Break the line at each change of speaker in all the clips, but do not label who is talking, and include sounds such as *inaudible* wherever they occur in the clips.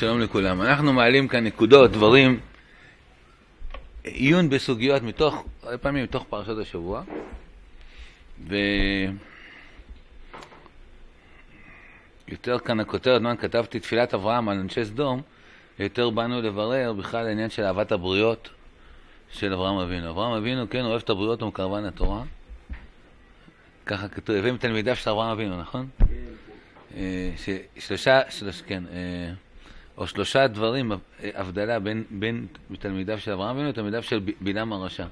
שלום לכולם. אנחנו מעלים כאן נקודות, דברים, עיון בסוגיות מתוך, הרבה פעמים מתוך פרשת השבוע, ויותר כאן הכותרת, מה כתבתי תפילת אברהם על אנשי סדום, יותר באנו לברר בכלל העניין של אהבת הבריות של אברהם אבינו. אברהם אבינו, כן, אוהב את הבריות ומקרבן התורה. ככה כתוב, הביאים תלמידיו של אברהם אבינו, נכון? כן. אה, ששלושה, שלוש, כן, אה, או שלושה דברים, הבדלה בין, בין תלמידיו של אברהם אבינו לתלמידיו של בלעם הרשע.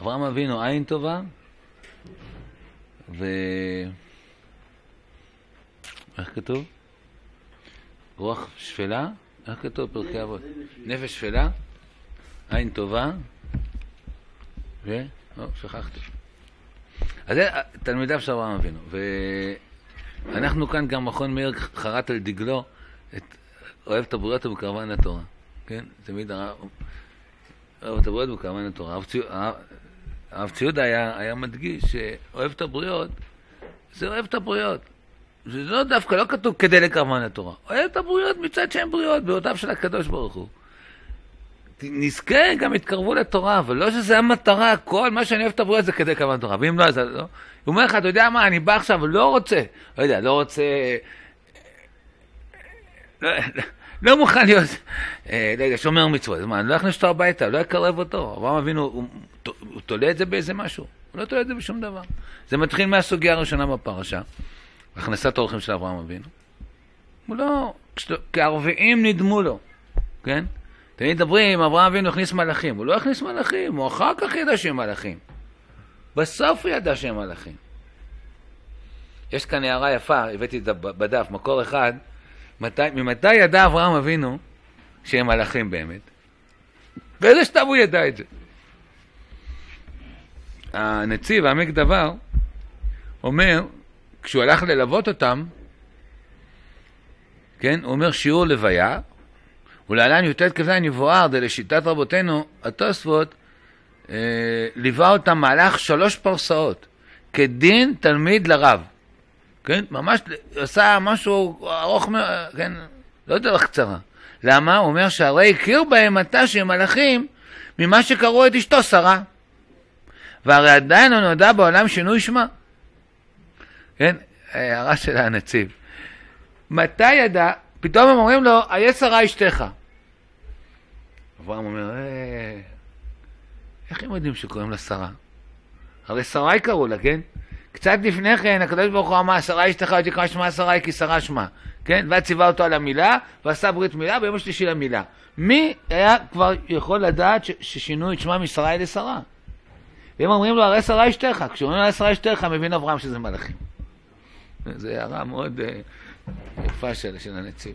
אברהם אבינו עין טובה, ו... איך כתוב? רוח שפלה? איך כתוב פרקי אבות? נפש שפלה, עין טובה, ו... לא, שכחתי. אז זה תלמידיו של אברהם אבינו. ואנחנו כאן גם מכון מאיר חרט על דגלו את אוהב הבריות ובקרבן התורה. כן? תמיד הרב... אוהב הבריות ובקרבן התורה. הרב ציודה היה, היה מדגיש שאוהב את הבריות, זה אוהב את הבריות. זה לא דווקא, לא כתוב כדי לקרבן התורה. אוהב את הבריות מצד שהן בריאות, בריאותיו של הקדוש ברוך הוא. נזכה, גם יתקרבו לתורה, אבל לא שזה המטרה, כל מה שאני אוהב את הבריות זה כדי כוון תורה, ואם לא, אז לא. הוא אומר לך, אתה יודע מה, אני בא עכשיו, לא רוצה, לא יודע, לא רוצה, לא, לא, מוכן להיות, אה, לא יודע, שומר מצוות, מה, אני לא אכניס אותו הביתה, לא אקרב אותו, אברהם אבינו, הוא, תולה את זה באיזה משהו, הוא לא תולה את זה בשום דבר. זה מתחיל מהסוגיה הראשונה בפרשה, הכנסת האורחים של אברהם אבינו. הוא לא, כי הרביעים נדמו לו, כן? תמיד מדברים, אברהם אבינו הכניס מלאכים. הוא לא הכניס מלאכים, הוא אחר כך ידע שהם מלאכים. בסוף הוא ידע שהם מלאכים. יש כאן הערה יפה, הבאתי את זה בדף, מקור אחד. מתי, ממתי ידע אברהם אבינו שהם מלאכים באמת? באיזה שלב הוא ידע את זה? הנציב, העמק דבר, אומר, כשהוא הלך ללוות אותם, כן, הוא אומר שיעור לוויה, ולהלן י"ט כ"ז יבואר, לשיטת רבותינו, התוספות, אה, ליווה אותם מהלך שלוש פרסאות, כדין תלמיד לרב. כן? ממש עשה משהו ארוך, כן? לא דרך קצרה. למה? הוא אומר שהרי הכיר בהם עתה שהם מלאכים ממה שקראו את אשתו שרה. והרי עדיין לא נודע בעולם שינוי שמה. כן? הערה של הנציב. מתי ידע פתאום הם אומרים לו, איה שרה אשתך. אברהם אומר, אה, איך הם יודעים שקוראים לה שרה? הרי שרי קראו לה, כן? קצת לפני כן, הקדוש ברוך הוא אמר, שרה אשתך ותקרא שמה שרי כי שרה שמה, כן? ואז ציווה אותו על המילה, ועשה ברית מילה, ביום השלישי למילה. מי היה כבר יכול לדעת ששינו את שמה משרי לשרה? והם אומרים לו, הרי שרה אשתך. כשאומרים לו, הרי שרה אשתך, מבין אברהם שזה מלאכים. זו הערה מאוד... Uh, יפה של, של הנציב.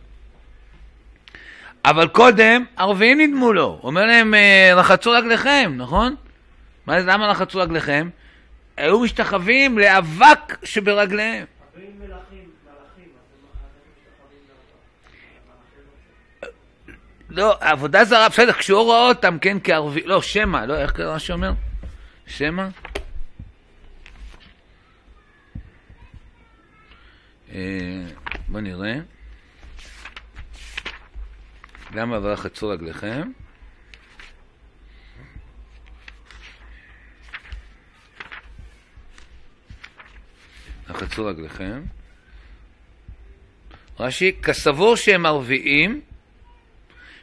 אבל קודם, ערבים נדמו לו. אומר להם, אה, רחצו רגליכם, נכון? מה למה רחצו רגליכם? היו משתחווים לאבק שברגליהם. לא, עבודה זרה, בסדר, כשהוא רואה אותם, כן, כערבים, לא, שמא, לא, איך קרה שאומר? שמא? אה, בואו נראה. למה אבל חצו רגליכם? חצו רגליכם. רש"י, כסבור שהם ערביים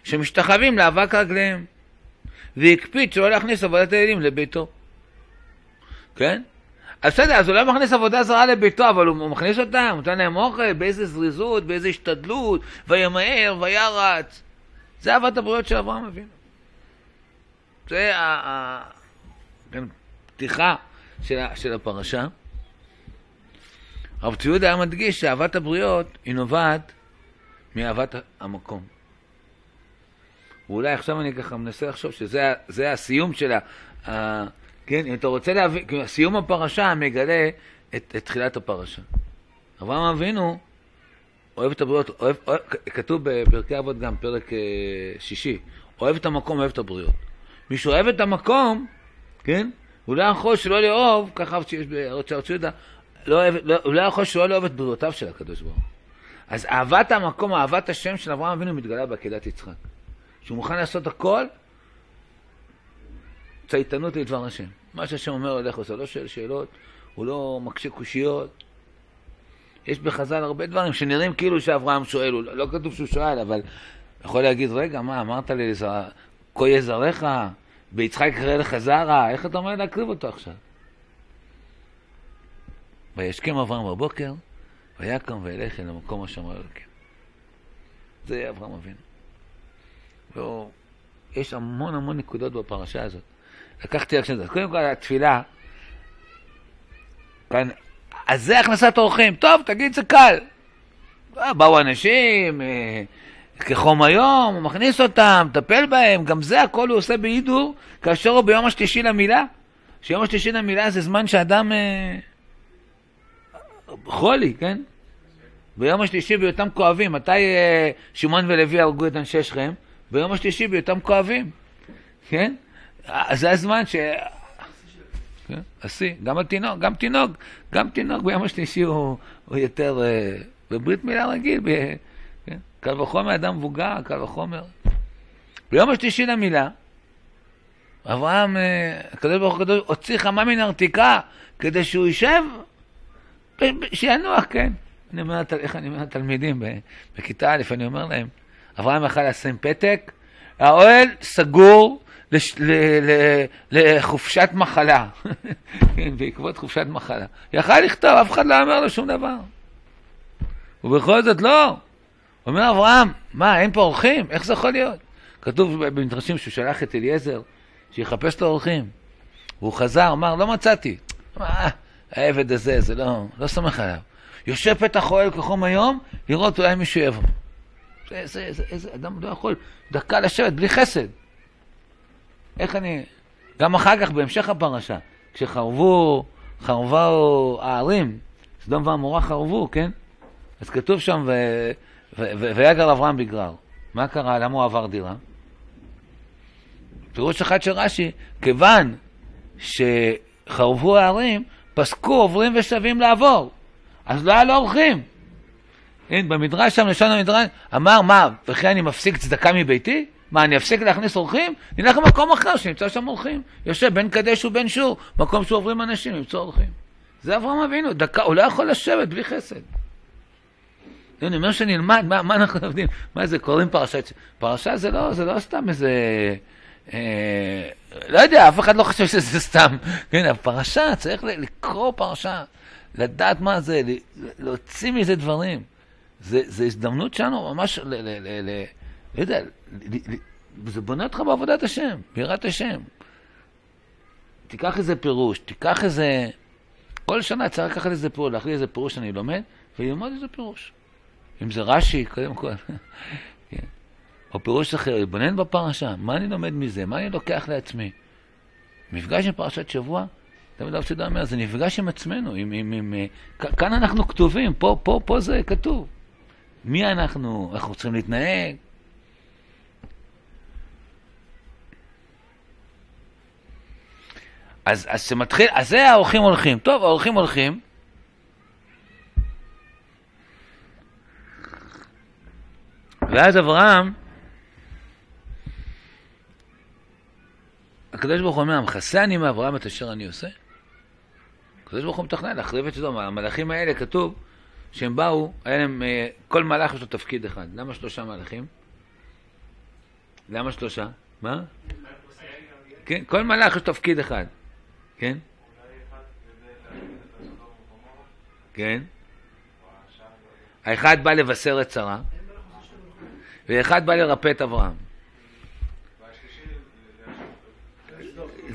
שמשתחווים לאבק רגליהם והקפיד שלא להכניס עבודת הילדים לביתו. כן? אז בסדר, אז הוא לא מכניס עבודה זרה לביתו, אבל הוא מכניס אותם, נותן להם אוכל, באיזה זריזות, באיזה השתדלות, וימהר, וירץ. זה אהבת הבריאות של אברהם אבינו. זה הפתיחה כן, של הפרשה. רב ציוד היה מדגיש שאהבת הבריות היא נובעת מאהבת המקום. ואולי עכשיו אני ככה מנסה לחשוב שזה הסיום של ה... כן, אם אתה רוצה להבין, סיום הפרשה מגלה את, את תחילת הפרשה. אברהם אבינו אוהב את הבריות, אוהב, אוהב, כתוב בפרקי אבות גם, פרק אה, שישי, אוהב את המקום, אוהב את הבריות. מי שאוהב את המקום, כן, הוא לא יכול שלא לאהוב, ככה שיש בארץ יהודה, לא, לא, הוא לא יכול שלא לאהוב את בריאותיו של הקדוש ברוך הוא. אז אהבת המקום, אהבת השם של אברהם אבינו מתגלה בעקדת יצחק. שהוא מוכן לעשות הכל, צייתנות לדבר השם. מה שהשם אומר הולך עושה, לא שואל שאלות, הוא לא מקשה קושיות. יש בחז"ל הרבה דברים שנראים כאילו שאברהם שואל, לא, לא כתוב שהוא שואל, אבל יכול להגיד, רגע, מה, אמרת לי, כה יזרעך, ביצחק יקרא לך זרע, איך אתה אומר להקריב אותו עכשיו? וישכם אברהם בבוקר, ויקם וילך אל המקום אשר אמר אלוקים. זה אברהם אבינו. לא, יש המון המון נקודות בפרשה הזאת. לקחתי רק דקות. קודם כל, התפילה, כאן, אז זה הכנסת אורחים. טוב, תגיד, זה קל. באו אנשים, אה, כחום היום, הוא מכניס אותם, מטפל בהם, גם זה הכל הוא עושה בהידור, כאשר הוא ביום השלישי למילה. שיום השלישי למילה זה זמן שאדם אה, חולי, כן? ביום השלישי בהיותם כואבים, מתי אה, שמעון ולוי הרגו את אנשי שכם? ביום השלישי בהיותם כואבים, כן? אז זה הזמן ש... כן, השיא, גם התינוק, גם תינוק, גם תינוק ביום השלישי הוא, יותר, אה, בברית מילה רגיל. כן? קל וחומר אדם מבוגר, קל וחומר. ביום השלישי למילה, אברהם, אה, הקדוש ברוך הוא הוציא חמה מן הרתיקה כדי שהוא יישב, שינוח, כן. אני אומר, איך אני אומר לתלמידים בכיתה א', אני אומר להם, אברהם יכל לשים פתק, האוהל סגור לש, ל, ל, לחופשת מחלה, *laughs* כן, בעקבות חופשת מחלה. יכל לכתוב, אף אחד לא אמר לו שום דבר. ובכל זאת לא. אומר אברהם, מה, אין פה אורחים? איך זה יכול להיות? כתוב במדרשים שהוא שלח את אליעזר שיחפש לו אורחים. והוא חזר, אמר, לא מצאתי. העבד הזה, זה לא, לא סומך עליו. יושב פתח אוהל כחום היום, לראות אולי מישהו יבוא. זה, זה, זה, איזה אדם לא יכול דקה לשבת בלי חסד. איך אני... גם אחר כך, בהמשך הפרשה, כשחרבו, חרבו הערים, סדום ועמורה חרבו, כן? אז כתוב שם, ו... ו... ו... ויגר אברהם בגרר. מה קרה? למה הוא עבר דירה? פירוש אחד של רש"י, כיוון שחרבו הערים, פסקו עוברים ושבים לעבור. אז לא היה לו אורחים. הנה, במדרש שם, לשון המדרש, אמר, מה, וכי אני מפסיק צדקה מביתי? מה, אני אפסיק להכניס אורחים? נלך למקום אחר שנמצא שם אורחים. יושב בין קדש ובין שור, מקום שעוברים אנשים, למצוא אורחים. זה אברהם אבינו, דקה, הוא לא יכול לשבת בלי חסד. אני אומר שנלמד, מה, מה אנחנו לומדים? מה זה, קוראים פרשת... פרשה זה לא, זה לא סתם איזה... אה, לא יודע, אף אחד לא חושב שזה סתם. כן, הפרשה, צריך לקרוא פרשה, לדעת מה זה, להוציא מזה דברים. זה הזדמנות שלנו ממש, ל, ל, ל, ל, לא יודע, זה בונה אותך בעבודת השם, ביראת השם. תיקח איזה פירוש, תיקח איזה... כל שנה צריך לקחת איזה פירוש, להחליט איזה פירוש שאני לומד, וללמוד איזה פירוש. אם זה רש"י, קודם כל. *laughs* כן. או פירוש אחר, להתבונן בפרשה, מה אני לומד מזה, מה אני לוקח לעצמי. מפגש עם פרשת שבוע, תמיד הרב שדה אומר, זה נפגש עם עצמנו, עם, עם, עם, אה, כאן אנחנו כתובים, פה, פה, פה זה כתוב. מי אנחנו, איך צריכים להתנהג. אז, אז זה מתחיל, אז זה האורחים הולכים. טוב, האורחים הולכים. ואז אברהם, הקדוש ברוך הוא אומר, המכסה אני מאברהם את אשר אני עושה. הקדוש ברוך הוא מתכנן להחריב את שדום. המלאכים האלה, כתוב שהם באו, היה להם, אה, כל מלאך יש לו תפקיד אחד. למה שלושה מלאכים? למה שלושה? מה? כן, כל מלאך יש תפקיד אחד. כן? כן? האחד בא לבשר את שרה, ואחד בא לרפא את אברהם.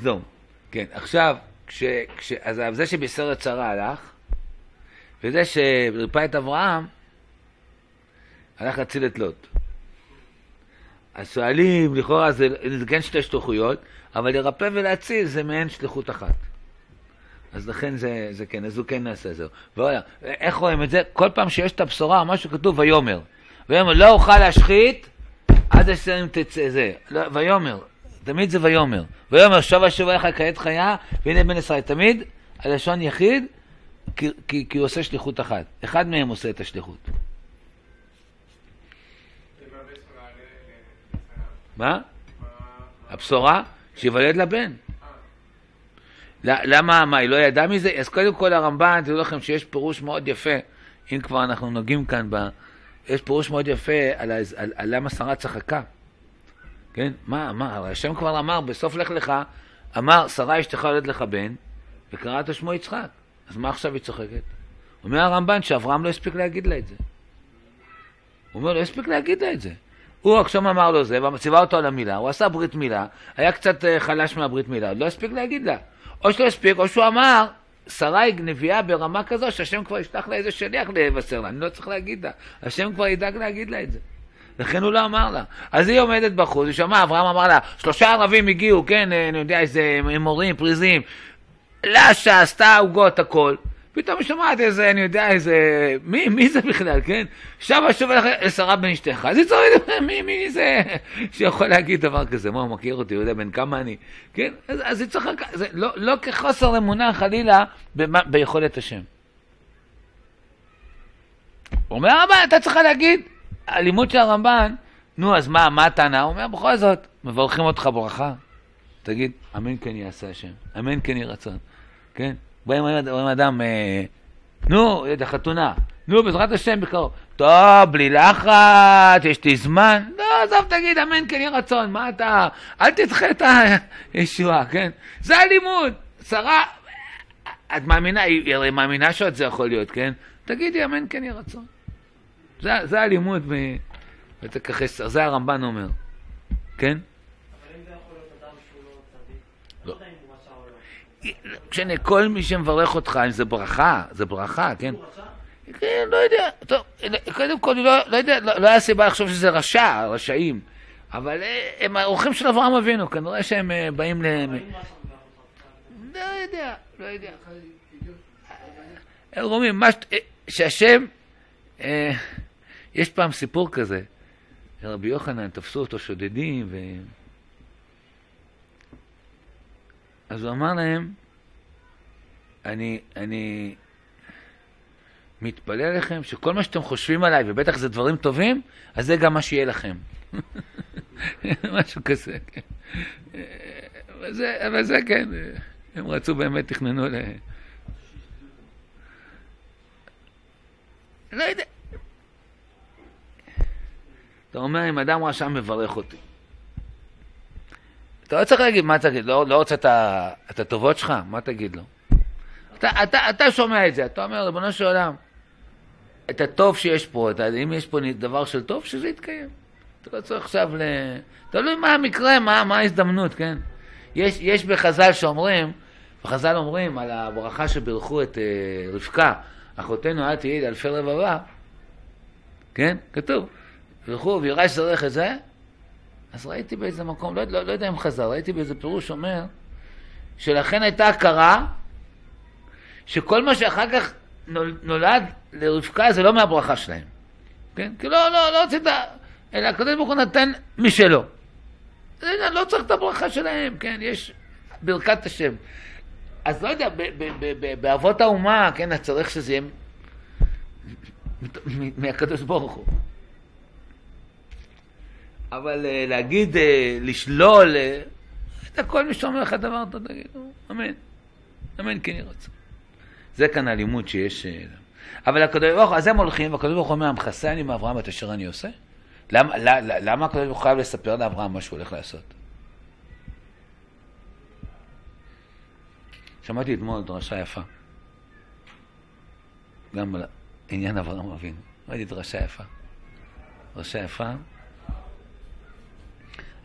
סדום. כן, עכשיו, כש, כש, אז זה את שרה הלך, וזה שריפא את אברהם, הלך להציל את לוט. אז שואלים, לכאורה זה, זה כן שתי שלוחויות, אבל לרפא ולהציל זה מעין שליחות אחת. אז לכן זה, זה כן, אז הוא כן נעשה זהו. ואולי, איך רואים את זה? כל פעם שיש את הבשורה, מה שכתוב ויאמר. ויאמר, לא אוכל להשחית עד אשר אם תצא זה. לא, ויאמר, תמיד זה ויאמר. ויאמר שבה שובעך כעת חיה, והנה בן ישראל. תמיד הלשון יחיד, כי, כי, כי הוא עושה שליחות אחת. אחד מהם עושה את השליחות. מה? הבשורה? שיוולד לבן. למה, מה, היא לא ידעה מזה? אז קודם כל הרמב"ן, תדעו לכם שיש פירוש מאוד יפה, אם כבר אנחנו נוגעים כאן ב... יש פירוש מאוד יפה על, על, על, על למה שרה צחקה. כן? מה, מה, השם כבר אמר, בסוף לך לך, אמר, שרה אשתך יולדת לך בן, וקראת שמו יצחק. אז מה עכשיו היא צוחקת? אומר הרמב"ן שאברהם לא הספיק להגיד לה את זה. הוא אומר, לא הספיק להגיד לה את זה. הוא עכשיו אמר לו זה, וציווה אותו על המילה, הוא עשה ברית מילה, היה קצת אה, חלש מהברית מילה, לא הספיק להגיד לה. או שלא הספיק, או שהוא אמר, שרה היא נביאה ברמה כזו שהשם כבר ישלח לה איזה שליח לבשר לה, אני לא צריך להגיד לה, השם כבר ידאג להגיד לה את זה. לכן הוא לא אמר לה. אז היא עומדת בחוץ, היא שמעה, אברהם אמר לה, שלושה ערבים הגיעו, כן, אה, אני יודע, איזה מורים, פריזים, לשה, עשתה עוגות, הכל. פתאום היא שומעת איזה, אני יודע, איזה, מי, מי זה בכלל, כן? שם שוב לשרה בן אשתך. אז היא צועדת, מי, מי זה שיכול להגיד דבר כזה? מה, הוא מכיר אותי, הוא יודע בן כמה אני, כן? אז, אז היא צריכה, זה לא, לא כחוסר אמונה חלילה במה, ביכולת השם. אומר הרמב"ן, אתה צריכה להגיד, הלימוד של הרמב"ן, נו, אז מה, מה הטענה? הוא אומר, בכל זאת, מברכים אותך ברכה. תגיד, אמן כן יעשה השם, אמן כן יהי רצון, כן? רואים אדם, אה, נו, את החתונה, נו, בעזרת השם בקרוב. טוב, בלי לחץ, יש לי זמן. לא, עזוב, תגיד, אמן כן יהי רצון, מה אתה... אל תדחה את הישועה, כן? זה הלימוד. שרה, את מאמינה, היא הרי מאמינה שעוד זה יכול להיות, כן? תגידי, אמן כן יהי רצון. זה, זה הלימוד, מ... זה הרמב"ן אומר, כן? משנה, כל מי שמברך אותך, אם זה ברכה, זה ברכה, כן? כן, לא יודע, טוב, קודם כל, לא, לא יודע, לא, לא היה סיבה לחשוב שזה רשע, רשעים, אבל אה, הם האורחים של אברהם אבינו, כנראה שהם אה, באים ל... לא יודע, לא יודע. הם אומרים, שהשם, אה, יש פעם סיפור כזה, רבי יוחנן, תפסו אותו שודדים, ו... אז הוא אמר להם, אני, אני מתפלל לכם שכל מה שאתם חושבים עליי, ובטח זה דברים טובים, אז זה גם מה שיהיה לכם. *laughs* משהו כזה, כן. אבל זה, אבל זה כן, הם רצו באמת, תכננו ל... לא יודע. אתה אומר, אם אדם רשע מברך אותי. אתה לא צריך להגיד, מה תגיד? לא, לא רוצה את הטובות שלך? מה תגיד לו? אתה, אתה, אתה שומע את זה, אתה אומר, ריבונו של עולם, את הטוב שיש פה, אתה, אם יש פה דבר של טוב, שזה יתקיים. אתה לא צריך עכשיו ל... תלוי מה המקרה, מה, מה ההזדמנות, כן? יש, יש בחז"ל שאומרים, בחז"ל אומרים על הברכה שבירכו את uh, רבקה, אחותנו אל תהיי לאלפי רבבה, כן? כתוב, בירכו וירש זרך את זה, אז ראיתי באיזה מקום, לא, לא, לא יודע אם חזר, ראיתי באיזה פירוש אומר, שלכן הייתה הכרה שכל מה שאחר כך נולד לרבקה זה לא מהברכה שלהם. כן? כי לא, לא, לא רצית, אלא הקדוש ברוך הוא נתן משלו. לא צריך את הברכה שלהם, כן? יש ברכת השם. אז לא יודע, באבות האומה, כן, צריך שזה יהיה מהקדוש ברוך הוא. אבל אה, להגיד, אה, לשלול, אה, כל מי שאומר לך דבר, אתה תגיד, אמן. אמן כן ירצה. זה כאן הלימוד שיש... אבל הקדוש ברוך הוא, אז הם הולכים, והקדוש ברוך הוא אומר, המכסה אני מאברהם את אשר אני עושה? למה, למה הקדוש ברוך הוא חייב לספר לאברהם מה שהוא הולך לעשות? שמעתי אתמול דרשה יפה, גם על עניין אברהם אבינו. ראיתי דרשה יפה. דרשה יפה.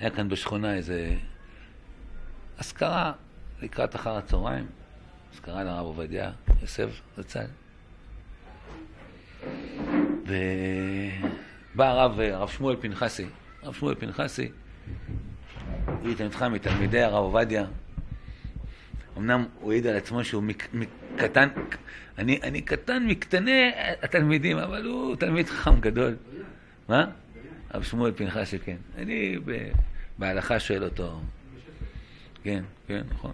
היה כאן בשכונה איזה אזכרה לקראת אחר הצהריים. אזכרה לרב עובדיה יוסף זצ"ל. ובא הרב, הרב שמואל פנחסי, הרב שמואל פנחסי, הוא התלמידך מתלמידי הרב עובדיה. אמנם הוא העיד על עצמו שהוא מק, מק, קטן, אני, אני קטן מקטני התלמידים, אבל הוא תלמיד חכם גדול. מה? הרב שמואל פנחסי, כן. אני בהלכה שואל אותו. כן, כן, נכון.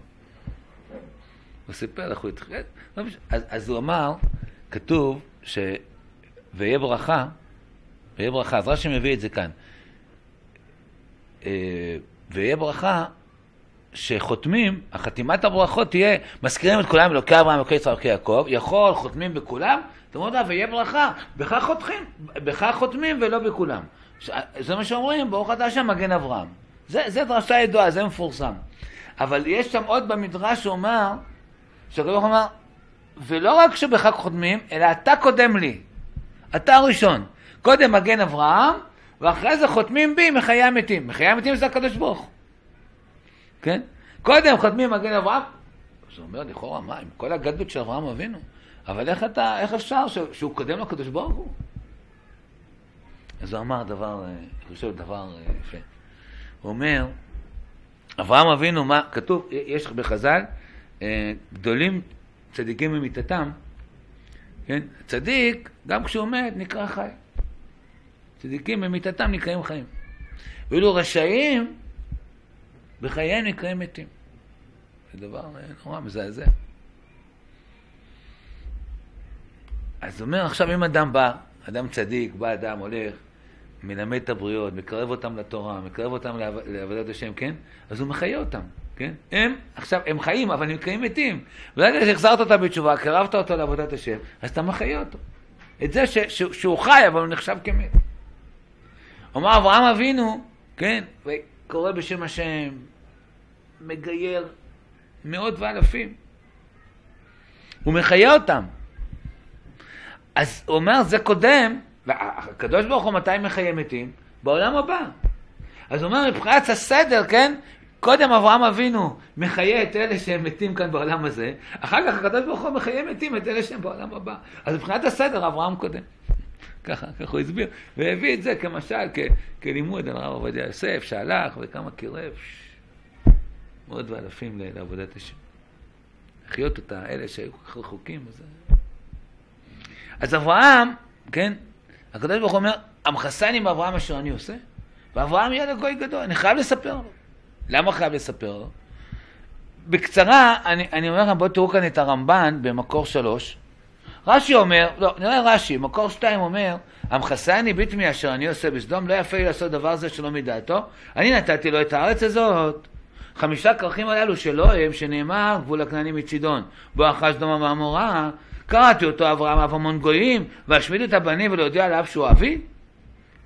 הוא סיפר איך הוא התחיל, אז, הוא אמר, כתוב ש... ויהיה ברכה, ויהיה ברכה, אז רש"י מביא את זה כאן. אה, ויהיה ברכה שחותמים, החתימת הברכות תהיה, מזכירים את כולם, אלוקי אברהם, אלוקי יצחק, אלוקי יעקב, יכול, חותמים בכולם, אתם אומרים, ויהיה ברכה, בכך חותכים, בכך חותמים ולא בכולם. זה מה שאומרים, ברוך אתה השם מגן אברהם. זה, זה דרשה ידועה, זה מפורסם. אבל יש שם עוד במדרש שאומר, שהקדוש ברוך אמר, ולא רק שבכך חותמים, אלא אתה קודם לי. אתה הראשון. קודם מגן אברהם, ואחרי זה חותמים בי מחיי המתים. מחיי המתים זה הקדוש ברוך. כן? קודם חותמים מגן אברהם, זה אומר לכאורה, מה, עם כל הגדלות של אברהם אבינו, אבל איך אתה, איך אפשר שהוא קודם לקדוש ברוך הוא? אז הוא אמר דבר, אני חושב דבר אה, יפה. הוא אומר, אברהם אבינו, מה, כתוב, יש בחז"ל, אה, גדולים צדיקים ממיתתם, כן? צדיק, גם כשהוא מת, נקרא חי. צדיקים במיתתם נקראים חיים. ואילו רשעים, בחייהם נקראים מתים. זה דבר נורא מזעזע. אז אומר, עכשיו אם אדם בא, אדם צדיק, בא אדם, הולך, מלמד את הבריות, מקרב אותם לתורה, מקרב אותם לעבודת השם, כן? אז הוא מחיה אותם, כן? הם, עכשיו, הם חיים, אבל הם נקראים מתים. ברגע שהחזרת אותם בתשובה, קרבת אותו לעבודת השם, אז אתה מחיה אותו. את זה ש, ש, שהוא חי, אבל הוא נחשב כמת. אומר אברהם אבינו, כן, וקורא בשם השם, מגייר מאות ואלפים. הוא מחיה אותם. אז הוא אומר, זה קודם, והקדוש ברוך הוא מתי מחיה מתים? בעולם הבא. אז הוא אומר, מבחינת הסדר, כן? קודם אברהם אבינו מחיה את אלה שהם מתים כאן בעולם הזה, אחר כך הקדוש ברוך הוא מחיה מתים את אלה שהם בעולם הבא. אז מבחינת הסדר, אברהם קודם. ככה, ככה הוא הסביר, והביא את זה כמשל, כ, כלימוד על הרב עובדיה יוסף, שהלך וכמה קירב, מאות ואלפים לעבודת השם. לחיות אותה, אלה שהיו רחוקים. אז אברהם, כן, הקדוש ברוך הוא אומר, המחסן עם אברהם אשר אני עושה, ואברהם יהיה לגוי גדול, אני חייב לספר לו. למה חייב לספר לו? בקצרה, אני, אני אומר לכם, בואו תראו כאן את הרמב"ן במקור שלוש. רש"י אומר, לא, נראה רש"י, מקור שתיים אומר, המכסני ביטמי אשר אני עושה בסדום, לא יפה לי לעשות דבר זה שלא מדעתו, אני נתתי לו את הארץ הזאת. חמישה כרכים הללו שלו הם, שנאמר, גבול הכנעני מצידון, בו אחז דומה ועמורה, קראתי אותו אברהם אב המון גויים, והשמיד את הבנים ולהודיע לאב שהוא אבי?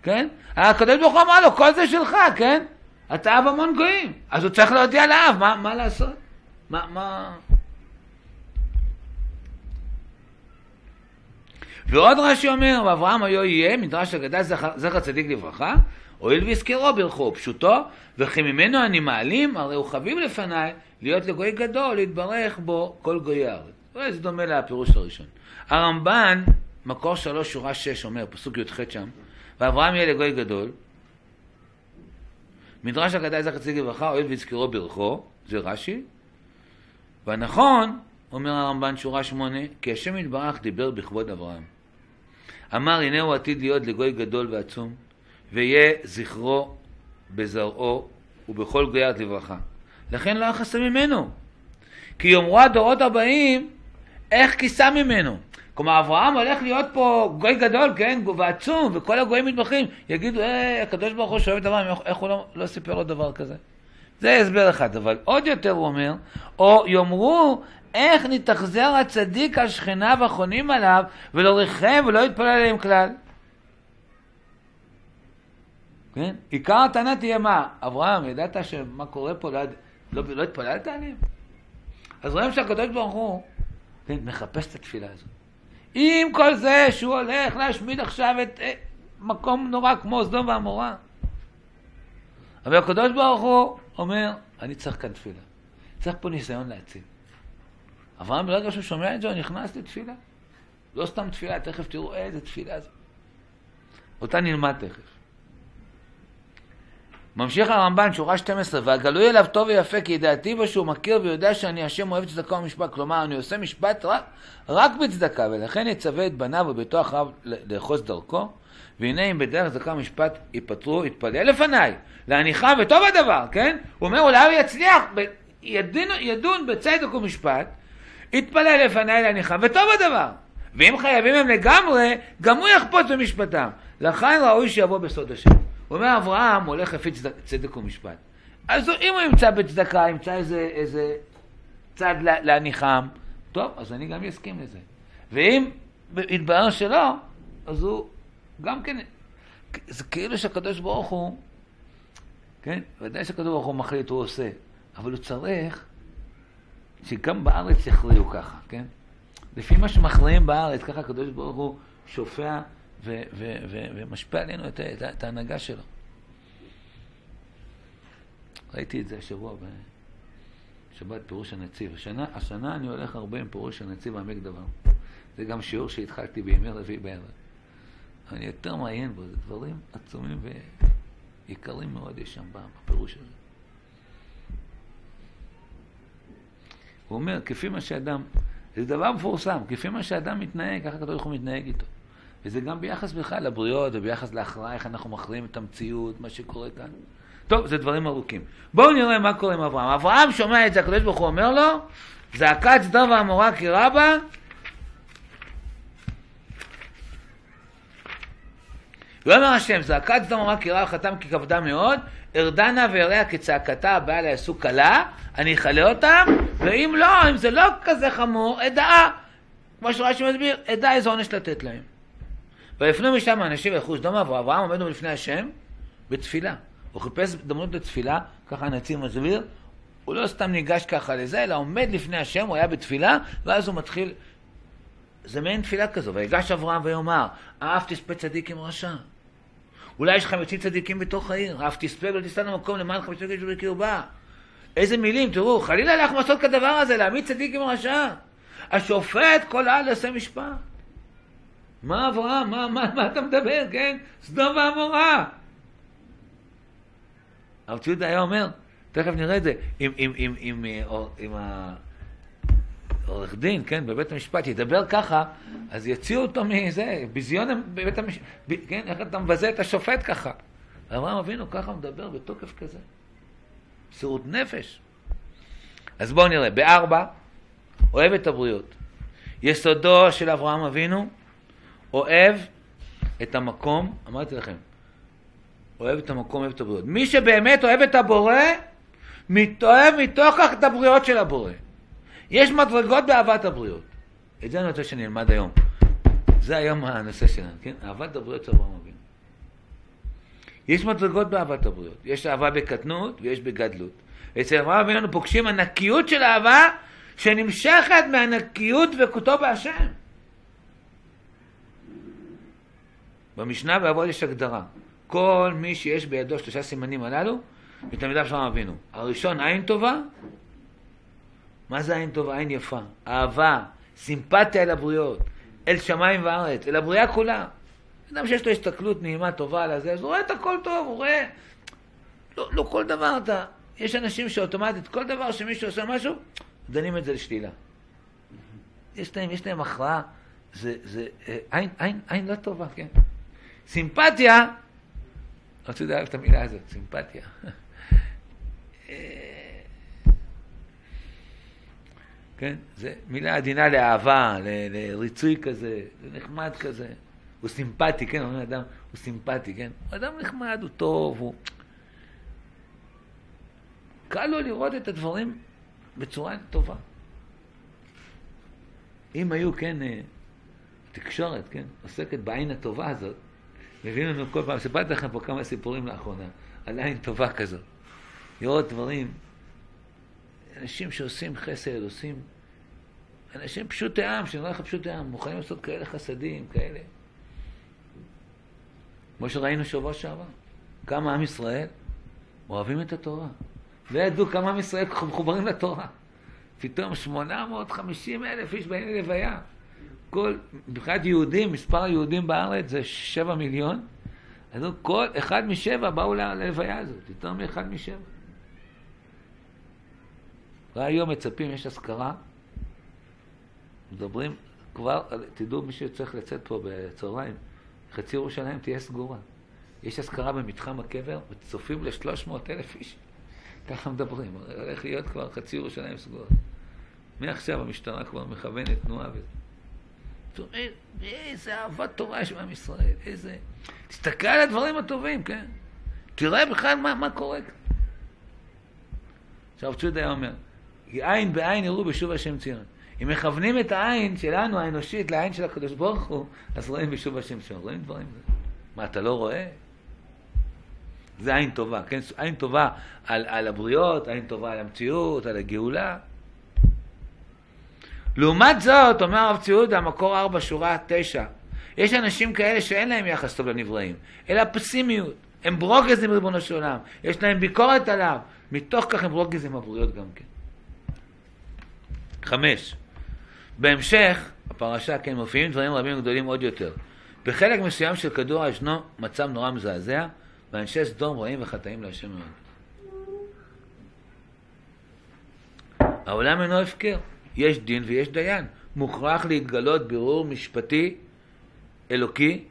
כן? הקדוש ברוך הוא אמר לו, כל זה שלך, כן? אתה אב המון גויים. אז הוא צריך להודיע לאב, מה, מה לעשות? מה, מה... ועוד רש"י אומר, ואברהם היו יהיה, מדרש אגדה זכר צדיק לברכה, הואיל והזכירו ברכו, פשוטו, וכי ממנו אני מעלים, הרי הוא חביב לפניי להיות לגוי גדול, להתברך בו כל גויי הארץ. זה דומה לפירוש הראשון. הרמב"ן, מקור שלוש, שורה שש, אומר, פסוק י"ח שם, ואברהם יהיה לגוי גדול, מדרש אגדה זכר צדיק לברכה, הואיל והזכירו ברכו, זה רש"י, והנכון, אומר הרמב"ן שורה שמונה, כי השם יתברך דיבר בכבוד אברהם. אמר הנה הוא עתיד להיות לגוי גדול ועצום, ויהיה זכרו בזרעו ובכל גויית לברכה. לכן לא יחסה ממנו. כי יאמרו הדורות הבאים, איך כיסה ממנו? כלומר, אברהם הולך להיות פה גוי גדול, כן, ועצום, וכל הגויים מתמחים. יגידו, אה, הקדוש ברוך הוא שאוהב דבר, איך הוא לא, לא סיפר לו דבר כזה? זה הסבר אחד, אבל עוד יותר הוא אומר, או יאמרו, איך נתאכזר הצדיק על שכניו החונים עליו, ולא ריחם ולא יתפלל עליהם כלל. כן? עיקר הטענה תהיה מה? אברהם, ידעת שמה קורה פה, לא, לא, לא התפללת עליהם? אז רואים שהקדוש ברוך הוא כן, מחפש את התפילה הזאת. עם כל זה שהוא הולך להשמיד עכשיו את אה, מקום נורא כמו סדום ועמורה. אבל הקדוש ברוך הוא אומר, אני צריך כאן תפילה. צריך פה ניסיון להציל. אברהם ברגע שהוא שומע את זה, הוא נכנס לתפילה. לא סתם תפילה, תכף תראו איזה תפילה זו. אותה נלמד תכף. ממשיך הרמב"ן, שורה 12, והגלוי אליו טוב ויפה, כי ידעתי בו שהוא מכיר ויודע שאני השם אוהב צדקה ומשפט. כלומר, אני עושה משפט רק, רק בצדקה, ולכן יצווה את בניו וביתו אחריו לאחוז דרכו, והנה אם בדרך צדקה ומשפט ייפטרו, יתפלל לפניי, להניחה וטוב הדבר, כן? הוא אומר, אולי הוא יצליח, ידון, ידון בצדק ומשפט, יתפלל לפניי להניחה וטוב הדבר. ואם חייבים הם לגמרי, גם הוא יחפוץ במשפטם. לכן ראוי שיבוא בסוד השם. הוא אומר, אברהם הולך לפי צדק, צדק ומשפט. אז אם הוא ימצא בצדקה, ימצא איזה, איזה צד להניחם, טוב, אז אני גם אסכים לזה. ואם יתברר שלא, אז הוא גם כן, זה כאילו שהקדוש ברוך הוא, כן, ודאי שהקדוש ברוך הוא מחליט, הוא עושה, אבל הוא צריך שגם בארץ יכריעו ככה, כן? לפי מה שמכריעים בארץ, ככה הקדוש ברוך הוא שופע ומשפיע עלינו את, את, את ההנהגה שלו. ראיתי את זה השבוע בשבת פירוש הנציב. השנה, השנה אני הולך הרבה עם פירוש הנציב העמק דבר. זה גם שיעור שהתחלתי בימי רביעי בערב. אני יותר מעיין בו, זה דברים עצומים ויקרים מאוד יש שם בפירוש הזה. הוא אומר, כפי מה שאדם, זה דבר מפורסם, כפי מה שאדם מתנהג, ככה הקדוש ברוך הוא מתנהג איתו. וזה גם ביחס בכלל לבריות וביחס להכרעה, איך אנחנו מכריעים את המציאות, מה שקורה כאן. טוב, זה דברים ארוכים. בואו נראה מה קורה עם אברהם. אברהם שומע את זה, הקדוש ברוך הוא אומר לו, זעקת סדום ועמורה כי רבה, ויאמר השם, זעקת סדום ועמורה כי רבה חתם כי כבדה מאוד, ארדנה ואריה כצעקתה הבאה לעשו קלה, אני אכלה אותם, ואם לא, אם זה לא כזה חמור, אדעה, כמו שרש"י מסביר, אדע איזה עונש לתת להם. ויפנו משם האנשים וילכו סדומה, ואברהם עומד לפני השם בתפילה. הוא חיפש דמות בתפילה, ככה הנציב מסביר, הוא לא סתם ניגש ככה לזה, אלא עומד לפני השם, הוא היה בתפילה, ואז הוא מתחיל, זה מעין תפילה כזו, ויגש אברהם ויאמר, אף תספה צדיק עם רשע. אולי יש חמישים צדיקים בתוך העיר, אף תספה ולא תסתן למקום למען חמישים צדיקים בקרבה. איזה מילים, תראו, חלילה לך לעשות כדבר הזה, להעמיד צדיק עם רשע. השופט כל העל יעשה משפט. מה אברהם? מה, מה, מה אתה מדבר, כן? סדום ועמורה. הרב ציודה היה אומר, תכף נראה את זה, אם, אם, אם, אם, אם העורך דין, כן, בבית המשפט ידבר ככה, אז יוציאו אותו מזה, ביזיון בבית המשפט, כן, איך אתה מבזה את השופט ככה? אברהם אבינו ככה מדבר בתוקף כזה. מסירות נפש. אז בואו נראה, בארבע, אוהב את הבריות. יסודו של אברהם אבינו, אוהב את המקום, אמרתי לכם, אוהב את המקום, אוהב את הבריות. מי שבאמת אוהב את הבורא, מתאהב מתוך כך את הבריות של הבורא. יש מדרגות באהבת הבריות. את זה אני רוצה שנלמד היום. זה היום הנושא שלנו, כן? אהבת הבריות של אברהם אבינו. יש מדרגות באהבת הבריות. יש אהבה בקטנות ויש בגדלות. אצל אברהם אבינו פוגשים ענקיות של אהבה שנמשכת מענקיות דבקותו בהשם. במשנה באבות יש הגדרה. כל מי שיש בידו שלושה סימנים הללו, מתלמידיו של אבינו. הראשון, עין טובה. מה זה עין טובה? עין יפה. אהבה, סימפתיה אל הבריות, אל שמיים וארץ, אל הבריאה כולה. אדם שיש לו הסתכלות נעימה, טובה על הזה, אז הוא רואה את הכל טוב, הוא רואה... לא, לא כל דבר אתה... יש אנשים שאוטומטית, כל דבר שמישהו עושה משהו, דנים את זה לשלילה. יש להם, יש להם הכרעה, זה, זה, אה, עין, עין, עין לא טובה, כן. סימפתיה, רציתי לדעת את המילה הזאת, סימפתיה. כן, זה מילה עדינה לאהבה, ל- לריצוי כזה, זה נחמד כזה. הוא סימפטי, כן, אומר אדם, הוא סימפטי, כן? הוא אדם נחמד, הוא טוב, הוא... קל לו לראות את הדברים בצורה טובה. אם היו, כן, אה, תקשורת, כן, עוסקת בעין הטובה הזאת, מביאים לנו כל פעם, סיפרתי לכם פה כמה סיפורים לאחרונה, על עין טובה כזאת. לראות דברים, אנשים שעושים חסד, עושים... אנשים פשוטי עם, שנראה לך פשוטי עם, מוכנים לעשות כאלה חסדים, כאלה. כמו שראינו שבוע שעבר. כמה עם ישראל אוהבים את התורה. לא ידעו כמה עם ישראל מחוברים לתורה. פתאום 850 אלף איש באים ללוויה. כל, מבחינת יהודים, מספר היהודים בארץ זה 7 מיליון. אז כל אחד משבע באו ללוויה הזאת, יותר מאחד משבע. והיום מצפים, יש אזכרה, מדברים כבר, תדעו מי שצריך לצאת פה בצהריים, חצי ירושלים תהיה סגורה. יש אזכרה במתחם הקבר, וצופים ל-300 אלף איש. ככה מדברים, הולך להיות כבר חצי ירושלים סגורה. מעכשיו המשטרה כבר מכוונת תנועה וזה. איזה אהבת תורה יש בעם ישראל, איזה... תסתכל על הדברים הטובים, כן? תראה בכלל מה, מה קורה. עכשיו צ'ודה היה אומר, עין בעין יראו בשוב השם ציון. אם מכוונים את העין שלנו, האנושית, לעין של הקדוש ברוך הוא, אז רואים בשוב השם ציון. רואים דברים. מה, אתה לא רואה? זה עין טובה, כן? עין טובה על, על הבריות, עין טובה על המציאות, על הגאולה. לעומת זאת, אומר הרב ציודה, מקור ארבע, שורה תשע, יש אנשים כאלה שאין להם יחס טוב לנבראים, אלא פסימיות. הם ברוגזים ריבונו של עולם, יש להם ביקורת עליו, מתוך כך הם ברוגזים הבריות גם כן. חמש, בהמשך הפרשה כן מופיעים דברים רבים גדולים עוד יותר. בחלק מסוים של כדור ישנו מצב נורא מזעזע, ואנשי סדום רעים וחטאים להשם מאוד. העולם אינו הפקר, יש דין ויש דיין. מוכרח להתגלות בירור משפטי אלוקי,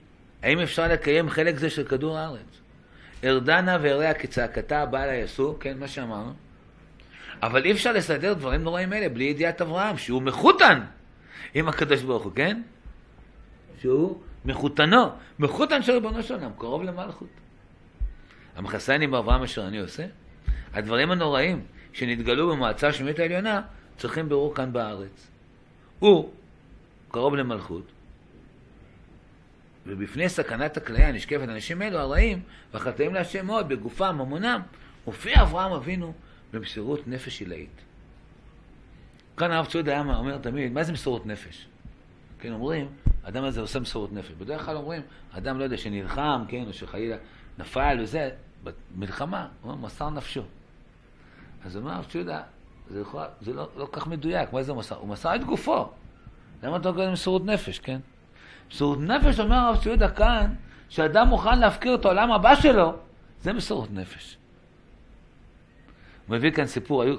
האם אפשר לקיים חלק זה של כדור הארץ? ארדנה ואריה כצעקתה בעל היסור, כן, מה שאמרנו. אבל אי אפשר לסדר דברים נוראים אלה בלי ידיעת אברהם, שהוא מחותן עם הקדוש ברוך הוא, כן? שהוא מחותנו, מחותן של ריבונו של עולם, קרוב למלכות. המכסני באברהם אשר אני עושה, הדברים הנוראים שנתגלו במועצה השמית העליונה צריכים בירור כאן בארץ. הוא קרוב למלכות, ובפני סכנת הכליה נשקפת אנשים אלו הרעים והחטאים להשם מאוד בגופם, ממונם, מופיע אברהם אבינו במסירות נפש עילאית. כאן הרב צעוד היה אומר תמיד, מה זה מסירות נפש? כן, אומרים, האדם הזה עושה מסירות נפש. בדרך כלל אומרים, אדם לא יודע שנלחם, כן, או שחלילה נפל וזה, במלחמה, הוא אומר, מסר נפשו. אז אומר הרב צ'ודה, זה, יכול, זה לא, לא כך מדויק, מה זה מסר? הוא מסר את גופו. למה אתה קורא מסירות נפש, כן? מסירות נפש, אומר הרב צ'ודה כאן, שאדם מוכן להפקיר את העולם הבא שלו, זה מסירות נפש. הוא מביא כאן סיפור, היו...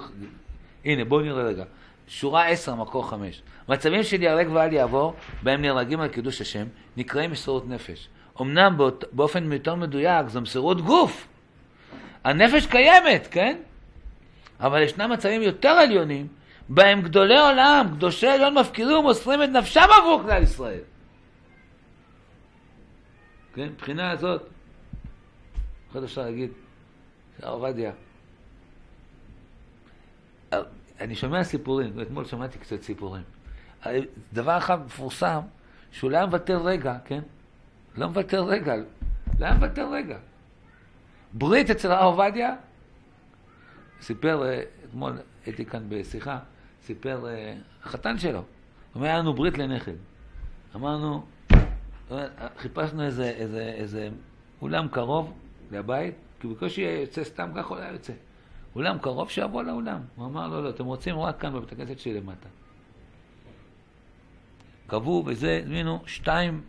הנה, בואו נראה רגע. שורה 10, מקור 5. מצבים של ייהרג ואל יעבור, בהם נהרגים על קידוש השם, נקראים מסירות נפש. אמנם באות, באופן יותר מדויק זו מסירות גוף. הנפש קיימת, כן? אבל ישנם מצבים יותר עליונים, בהם גדולי עולם, קדושי עליון מפקירים ומוסרים את נפשם עבור כלל ישראל. כן, מבחינה הזאת, אחרי אפשר להגיד, הרב עובדיה, אני שומע סיפורים, אתמול שמעתי קצת סיפורים. דבר אחד מפורסם, שהוא לא מוותר רגע, כן? לא מוותר רגע, לא מוותר רגע. ברית אצל הרב עובדיה, סיפר, אה, אתמול הייתי כאן בשיחה, סיפר אה, החתן שלו, אומר, היה לנו ברית לנכד. אמרנו, חיפשנו איזה, איזה, איזה אולם קרוב לבית, כי בקושי יוצא סתם ככה, הוא היה יוצא. אולם קרוב, שיבוא לאולם. הוא אמר, לא, לא, אתם רוצים רק כאן בבית הכנסת שלי למטה. קבעו וזה, הזמינו שתיים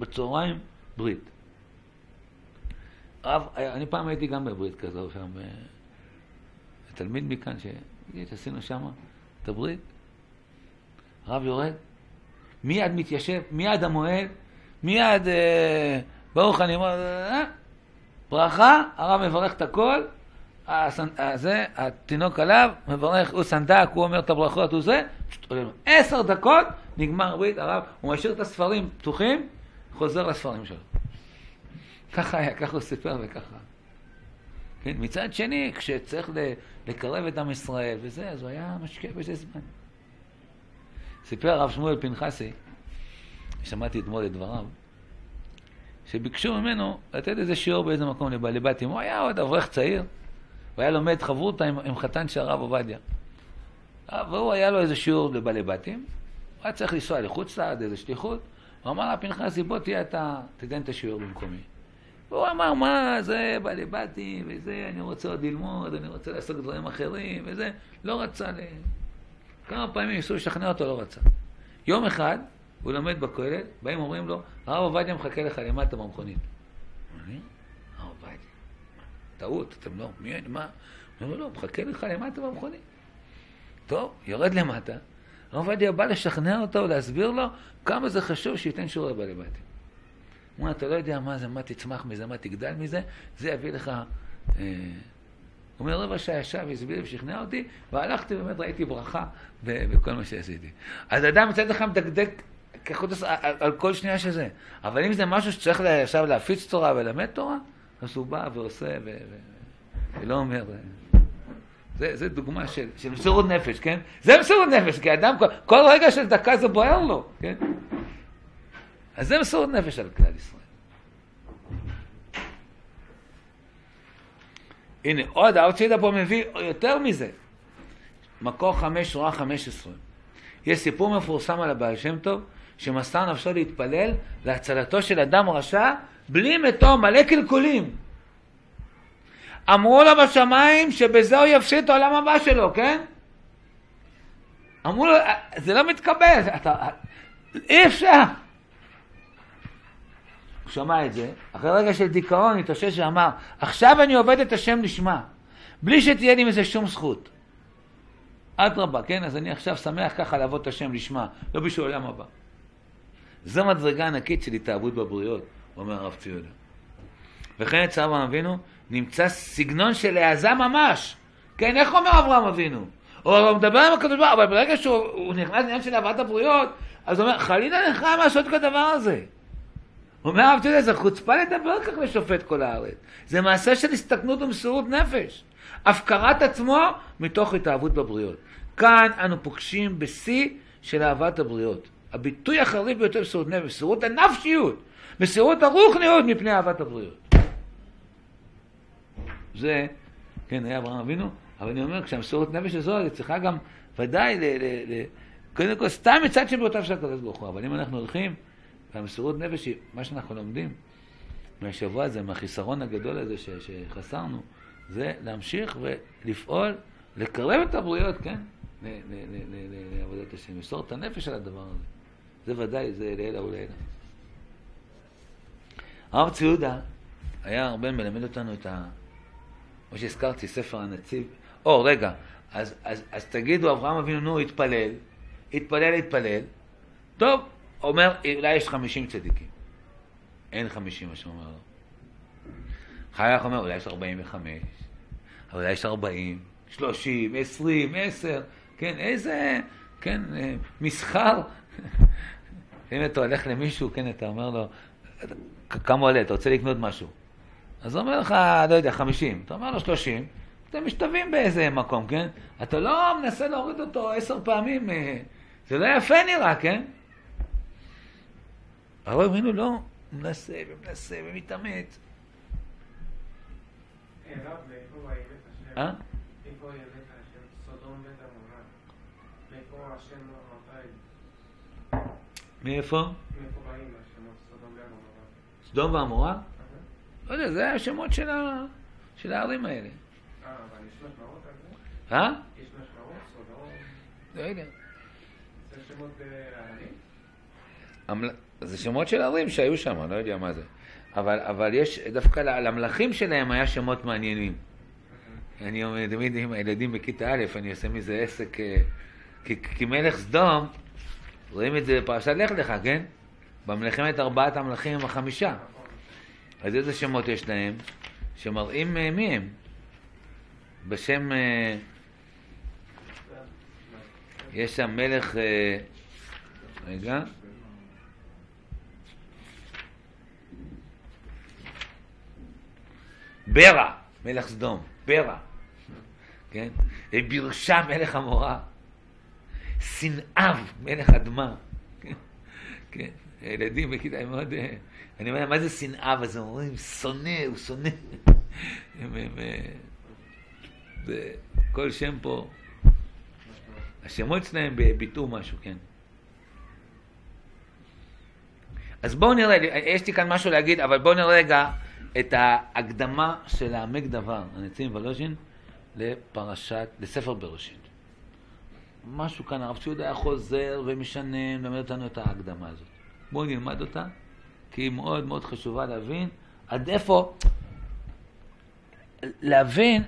בצהריים, ברית. רב, אני פעם הייתי גם בברית כזו שם, תלמיד מכאן, שעשינו שם את הברית. הרב יורד, מיד מתיישב, מיד המועד, מיד אה, ברוך אני אומר, אה, ברכה, הרב מברך את הכל, זה, התינוק עליו, מברך, הוא סנדק, הוא אומר את הברכות, הוא זה, עשר דקות, נגמר ברית, הרב, הוא משאיר את הספרים פתוחים, חוזר לספרים שלו. ככה היה, ככה הוא סיפר וככה. כן, מצד שני, כשצריך לקרב את עם ישראל וזה, אז הוא היה משקיע בזה זמן. סיפר הרב שמואל פנחסי, שמעתי אתמול את דבריו, שביקשו ממנו לתת איזה שיעור באיזה מקום לבעלי בתים. הוא היה עוד אברך צעיר, הוא היה לומד חברותא עם, עם חתן של הרב עובדיה. והוא היה לו איזה שיעור לבעלי בתים, הוא היה צריך לנסוע לחוץ לארץ, איזה שליחות, הוא אמר לה, פנחסי, בוא תהיה אתה, תיתן את השיעור במקומי. והוא אמר, מה, זה, בעלי בתים, וזה, אני רוצה עוד ללמוד, אני רוצה לעסוק דברים אחרים, וזה, לא רצה ל... כמה פעמים ניסו לשכנע אותו, לא רצה. יום אחד, הוא לומד בכולל, באים אומרים לו, הרב עובדיה מחכה לך למטה במכונית. אני? הרב עובדיה. טעות, אתם לא, מי, מה? הוא אומר לו, מחכה לך למטה במכונית. טוב, יורד למטה, הרב עובדיה בא לשכנע אותו, להסביר לו כמה זה חשוב שייתן שיעור לבעלי בתים. הוא אומר, אתה לא יודע מה זה, מה תצמח מזה, מה תגדל מזה, זה יביא לך... אה, הוא אומר, רבע שעה ישב, הסביר ושכנע אותי, והלכתי, באמת ראיתי ברכה בכל מה שעשיתי. אז אדם מצד אחד מדקדק כחוט על, כל שנייה שזה. אבל אם זה משהו שצריך עכשיו להפיץ תורה ולמד תורה, אז הוא בא ועושה. ולא אומר... זה, זה דוגמה של, מסירות נפש, כן? זה מסירות נפש, כי אדם, כל רגע של דקה זה בוער לו, כן? אז זה מסירות נפש על כלל ישראל. הנה, עוד הארצידה פה מביא יותר מזה. מקור חמש, שורה חמש עשרה. יש סיפור מפורסם על הבעל שם טוב, שמסר נפשו להתפלל להצלתו של אדם רשע בלי מתו, מלא קלקולים. אמרו לו בשמיים שבזה הוא יפסיד את העולם הבא שלו, כן? אמרו לו, זה לא מתקבל, אתה, אי אפשר. הוא שמע את זה, אחרי רגע של דיכאון התאושש ואמר, עכשיו אני עובד את השם לשמה, בלי שתהיה לי מזה שום זכות. אדרבה, כן? אז אני עכשיו שמח ככה לעבוד את השם לשמה, לא בשביל העולם הבא. זו מדרגה ענקית של התאהבות בבריות, אומר הרב ציודה. וכן אצל אברהם אבינו נמצא סגנון של העזה ממש. כן, איך אומר אברהם אבינו? הוא מדבר עם הקדוש ברוך הוא, אבל ברגע שהוא נכנס לעניין של אהבת הבריות, אז הוא אומר, חלילה לך לעשות כדבר הזה. אומר הרב ציודה, זה חוצפה לדבר כך לשופט כל הארץ. זה מעשה של הסתכנות ומסירות נפש. הפקרת עצמו מתוך התאהבות בבריות. כאן אנו פוגשים בשיא של אהבת הבריות. הביטוי החריף ביותר בסירות נפש, מסירות הנפשיות, מסירות הרוחניות מפני אהבת הבריות. זה, כן, היה אברהם אבינו, אבל אני אומר, כשהמסירות נפש הזו, היא צריכה גם, ודאי, ל, ל, ל, קודם כל, סתם מצד שבעותיו של הקדוש ברוך הוא, אבל אם אנחנו הולכים, והמסירות נפש היא מה שאנחנו לומדים מהשבוע הזה, מהחיסרון הגדול הזה ש, שחסרנו, זה להמשיך ולפעול, לקרב את הבריות, כן? לעבודת השם, למסור את הנפש על הדבר הזה. זה ודאי, זה לעילא ולעילא. הרב צבי יהודה היה הרבה מלמד אותנו את ה... כמו שהזכרתי, ספר הנציב. או, רגע, אז, אז, אז תגידו, אברהם אבינו, נו, התפלל, התפלל, התפלל. טוב, אומר, אולי יש חמישים צדיקים. אין חמישים, מה שאומר לו. חייך אומר, אולי יש ארבעים וחמש, אולי יש ארבעים, שלושים, עשרים, עשר, כן, איזה, כן, אה, מסחר. *laughs* אם אתה הולך למישהו, כן, אתה אומר לו, כמה עולה, אתה רוצה לקנות משהו. אז הוא אומר לך, לא יודע, חמישים. אתה אומר לו שלושים, אתם משתווים באיזה מקום, כן? אתה לא מנסה להוריד אותו עשר פעמים, אה, זה לא יפה נראה, כן? אבל אבינו לא, מנסה ומנסה ומתאמץ. אה? מאיפה? סדום ועמורה? לא יודע, זה השמות של הערים האלה.
אה, אבל יש משמעות על זה?
אה?
יש משמעות? סודום?
לא יודע.
זה שמות הערים?
זה שמות של ערים שהיו שם, אני לא יודע מה זה. אבל, אבל יש, דווקא למלכים שלהם היה שמות מעניינים. אני אומר, תמיד עם הילדים בכיתה א', אני עושה מזה עסק, אה, כי, כי מלך סדום, רואים את זה בפרשת לך לך, כן? במלחמת ארבעת המלכים עם החמישה. אז איזה שמות יש להם? שמראים אה, מי הם. בשם... אה, יש שם מלך... רגע. ברע, מלך סדום, ברע, כן? בירשה מלך המורה, שנאב מלך אדמה, *laughs* כן? כן? ילדים בכיתה הם מאוד... אני אומר, מה זה שנאב? אז הם אומרים, שונא, הוא שונא. *laughs* הם, הם, זה, כל שם פה, השמות שלהם ביטאו משהו, כן. אז בואו נראה, יש לי כאן משהו להגיד, אבל בואו נראה רגע את ההקדמה של העמק דבר, הנציב ולוז'ין, לפרשת, לספר בראשית. משהו כאן, הרב ציודה היה חוזר ומשנה, ומלמד אותנו את ההקדמה הזאת. בואו נלמד אותה, כי היא מאוד מאוד חשובה להבין עד איפה, להבין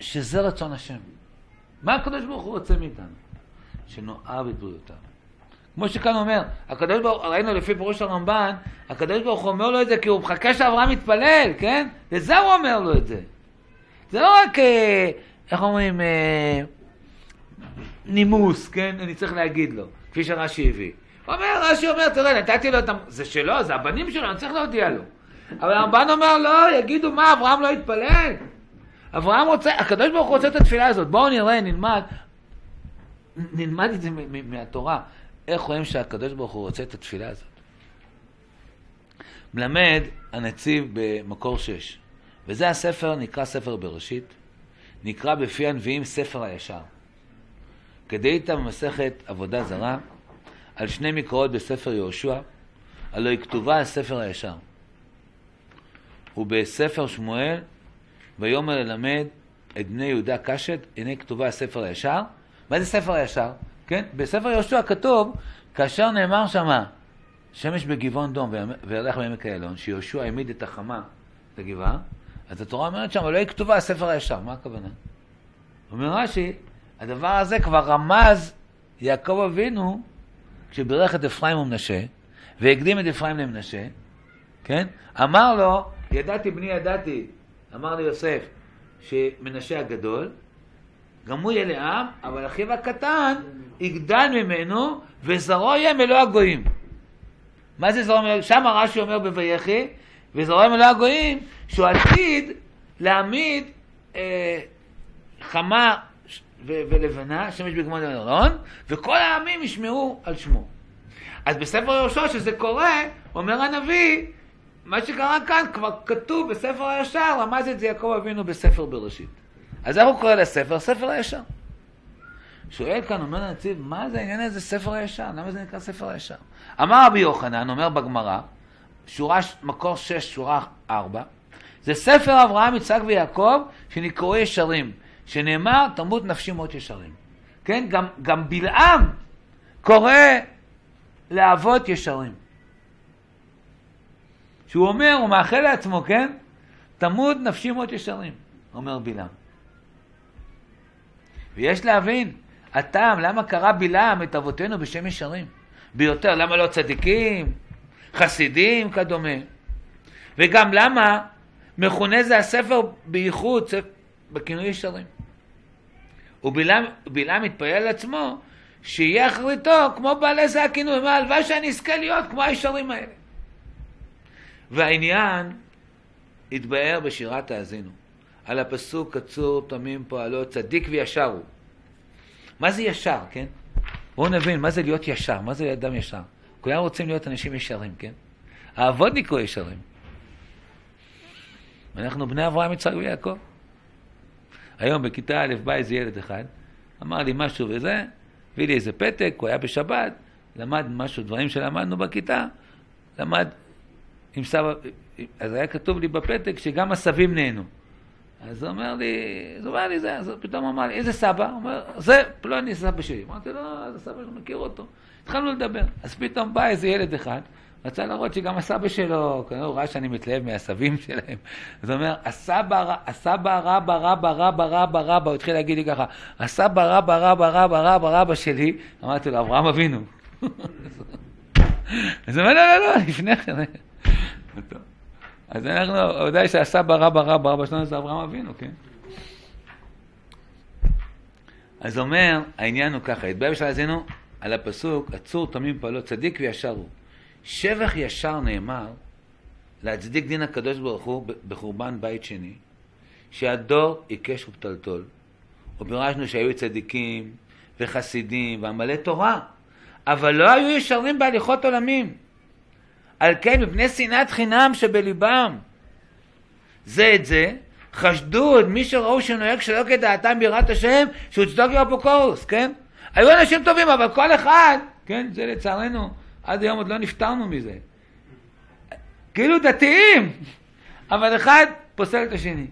שזה רצון השם. מה הקדוש ברוך הוא רוצה מאיתנו? שנאהב את בריאותיו. כמו שכאן אומר, הקדוש ברוך הוא, ראינו לפי פירוש הרמב"ן, הקדוש ברוך הוא אומר לו את זה כי הוא מחכה שאברהם יתפלל, כן? לזה הוא אומר לו את זה. זה לא רק, אה, איך אומרים, אה, נימוס, כן? אני צריך להגיד לו, כפי שרש"י הביא. אומר, רש"י אומר, תראה, נתתי לו את ה... זה שלו, זה הבנים שלו, אני צריך להודיע לו. אבל הרמב"ן אומר, לא, יגידו מה, אברהם לא התפלל? אברהם רוצה, הקדוש ברוך הוא רוצה את התפילה הזאת. בואו נראה, נלמד, נלמד את זה מהתורה. איך רואים שהקדוש ברוך הוא רוצה את התפילה הזאת? מלמד הנציב במקור 6, וזה הספר, נקרא ספר בראשית, נקרא בפי הנביאים ספר הישר. כדאית במסכת עבודה זרה, על שני מקראות בספר יהושע, הלא היא כתובה על ספר הישר. ובספר שמואל, ויאמר ללמד את בני יהודה קשת, הנה כתובה על ספר הישר. מה זה ספר הישר? כן? בספר יהושע כתוב, כאשר נאמר שמה, שמש בגבעון דום וירח בעמק איילון, שיהושע העמיד את החמה, את הגבעה, אז התורה אומרת שם, היא כתובה על ספר הישר, מה הכוונה? אומר רש"י, הדבר הזה כבר רמז יעקב אבינו כשבירך את אפרים ומנשה, והקדים את אפרים למנשה, כן? אמר לו, ידעתי בני ידעתי, אמר ליוסף, שמנשה הגדול, גם הוא יהיה לעם, אבל אחיו הקטן יגדל ממנו, וזרעו יהיה מלוא הגויים. מה זה זרעו מלוא? שם רש"י אומר בויחי, וזרעו יהיה מלוא הגויים, שהוא עתיד להעמיד אה, חמה ו- ולבנה, שמש בגמוד אלרון, וכל העמים ישמעו על שמו. אז בספר יהושע, שזה קורה, אומר הנביא, מה שקרה כאן כבר כתוב בספר הישר, רמז את זה יעקב אבינו בספר בראשית. אז איך הוא קורא לספר? ספר הישר. שואל כאן, אומר הנציב, מה זה העניין הזה ספר הישר? למה זה נקרא ספר הישר? אמר רבי יוחנן, אומר בגמרא, שורה, מקור 6, שורה 4, זה ספר אברהם, יצחק ויעקב, שנקראו ישרים, שנאמר, תמות נפשי מות ישרים. כן, גם, גם בלעם קורא לאבות ישרים. שהוא אומר, הוא מאחל לעצמו, כן? תמות נפשי מות ישרים, אומר בלעם. ויש להבין, הטעם, למה קרא בלעם את אבותינו בשם ישרים? ביותר, למה לא צדיקים, חסידים כדומה? וגם למה מכונה זה הספר בייחוד בכינוי ישרים? ובלעם התפלל לעצמו שיהיה אחריתו כמו בעלי זה הכינוי, מה הלוואי שאני אזכה להיות כמו הישרים האלה. והעניין התבאר בשירת האזינו, על הפסוק קצור תמים פועלו צדיק וישר הוא. מה זה ישר, כן? בואו נבין, מה זה להיות ישר? מה זה אדם ישר? כולם רוצים להיות אנשים ישרים, כן? האבות נקראו ישרים. אנחנו בני אברהם, יצחק ויעקב. היום בכיתה א' בא איזה ילד אחד, אמר לי משהו וזה, הביא לי איזה פתק, הוא היה בשבת, למד משהו, דברים שלמדנו בכיתה, למד עם סבא, אז היה כתוב לי בפתק שגם הסבים נהנו. אז הוא אומר לי, אז הוא אומר לי זה, אז פתאום אמר לי, איזה סבא? הוא אומר, זה פלוני סבא שלי. אמרתי לו, לא, זה סבא שאני מכיר אותו. התחלנו לדבר. אז פתאום בא איזה ילד אחד, רצה להראות שגם הסבא שלו, כנראה הוא ראה שאני מתלהב מהסבים *laughs* שלהם. אז הוא אומר, הסבא, הסבא רבא רבא רבא רבא רבא, הוא התחיל להגיד לי ככה, הסבא רבא רבא רבא רבא רבא שלי, אמרתי לו, אברהם אבינו. *laughs* אז הוא אומר, לא, לא, לא, לפני כן. *laughs* אז אנחנו, ודאי שהסבא רבא רבא רבא שלנו זה אברהם אבינו, כן? אז אומר, העניין הוא ככה, התבאר בשביל עשינו על הפסוק, עצור תמים פעלו צדיק וישר הוא. שבח ישר נאמר להצדיק דין הקדוש ברוך הוא בחורבן בית שני, שהדור עיקש ופתלתול, ופירשנו שהיו צדיקים וחסידים ועמלי תורה, אבל לא היו ישרים בהליכות עולמים. על כן, מפני שנאת חינם שבליבם. זה את זה, חשדו את מי שראו שנוהג שלא כדעתם ביראת השם, שהוא צדוקי אפוקורוס, כן? היו אנשים טובים, אבל כל אחד, כן, זה לצערנו, עד היום עוד לא נפטרנו מזה. כאילו דתיים, אבל אחד פוסל את השני.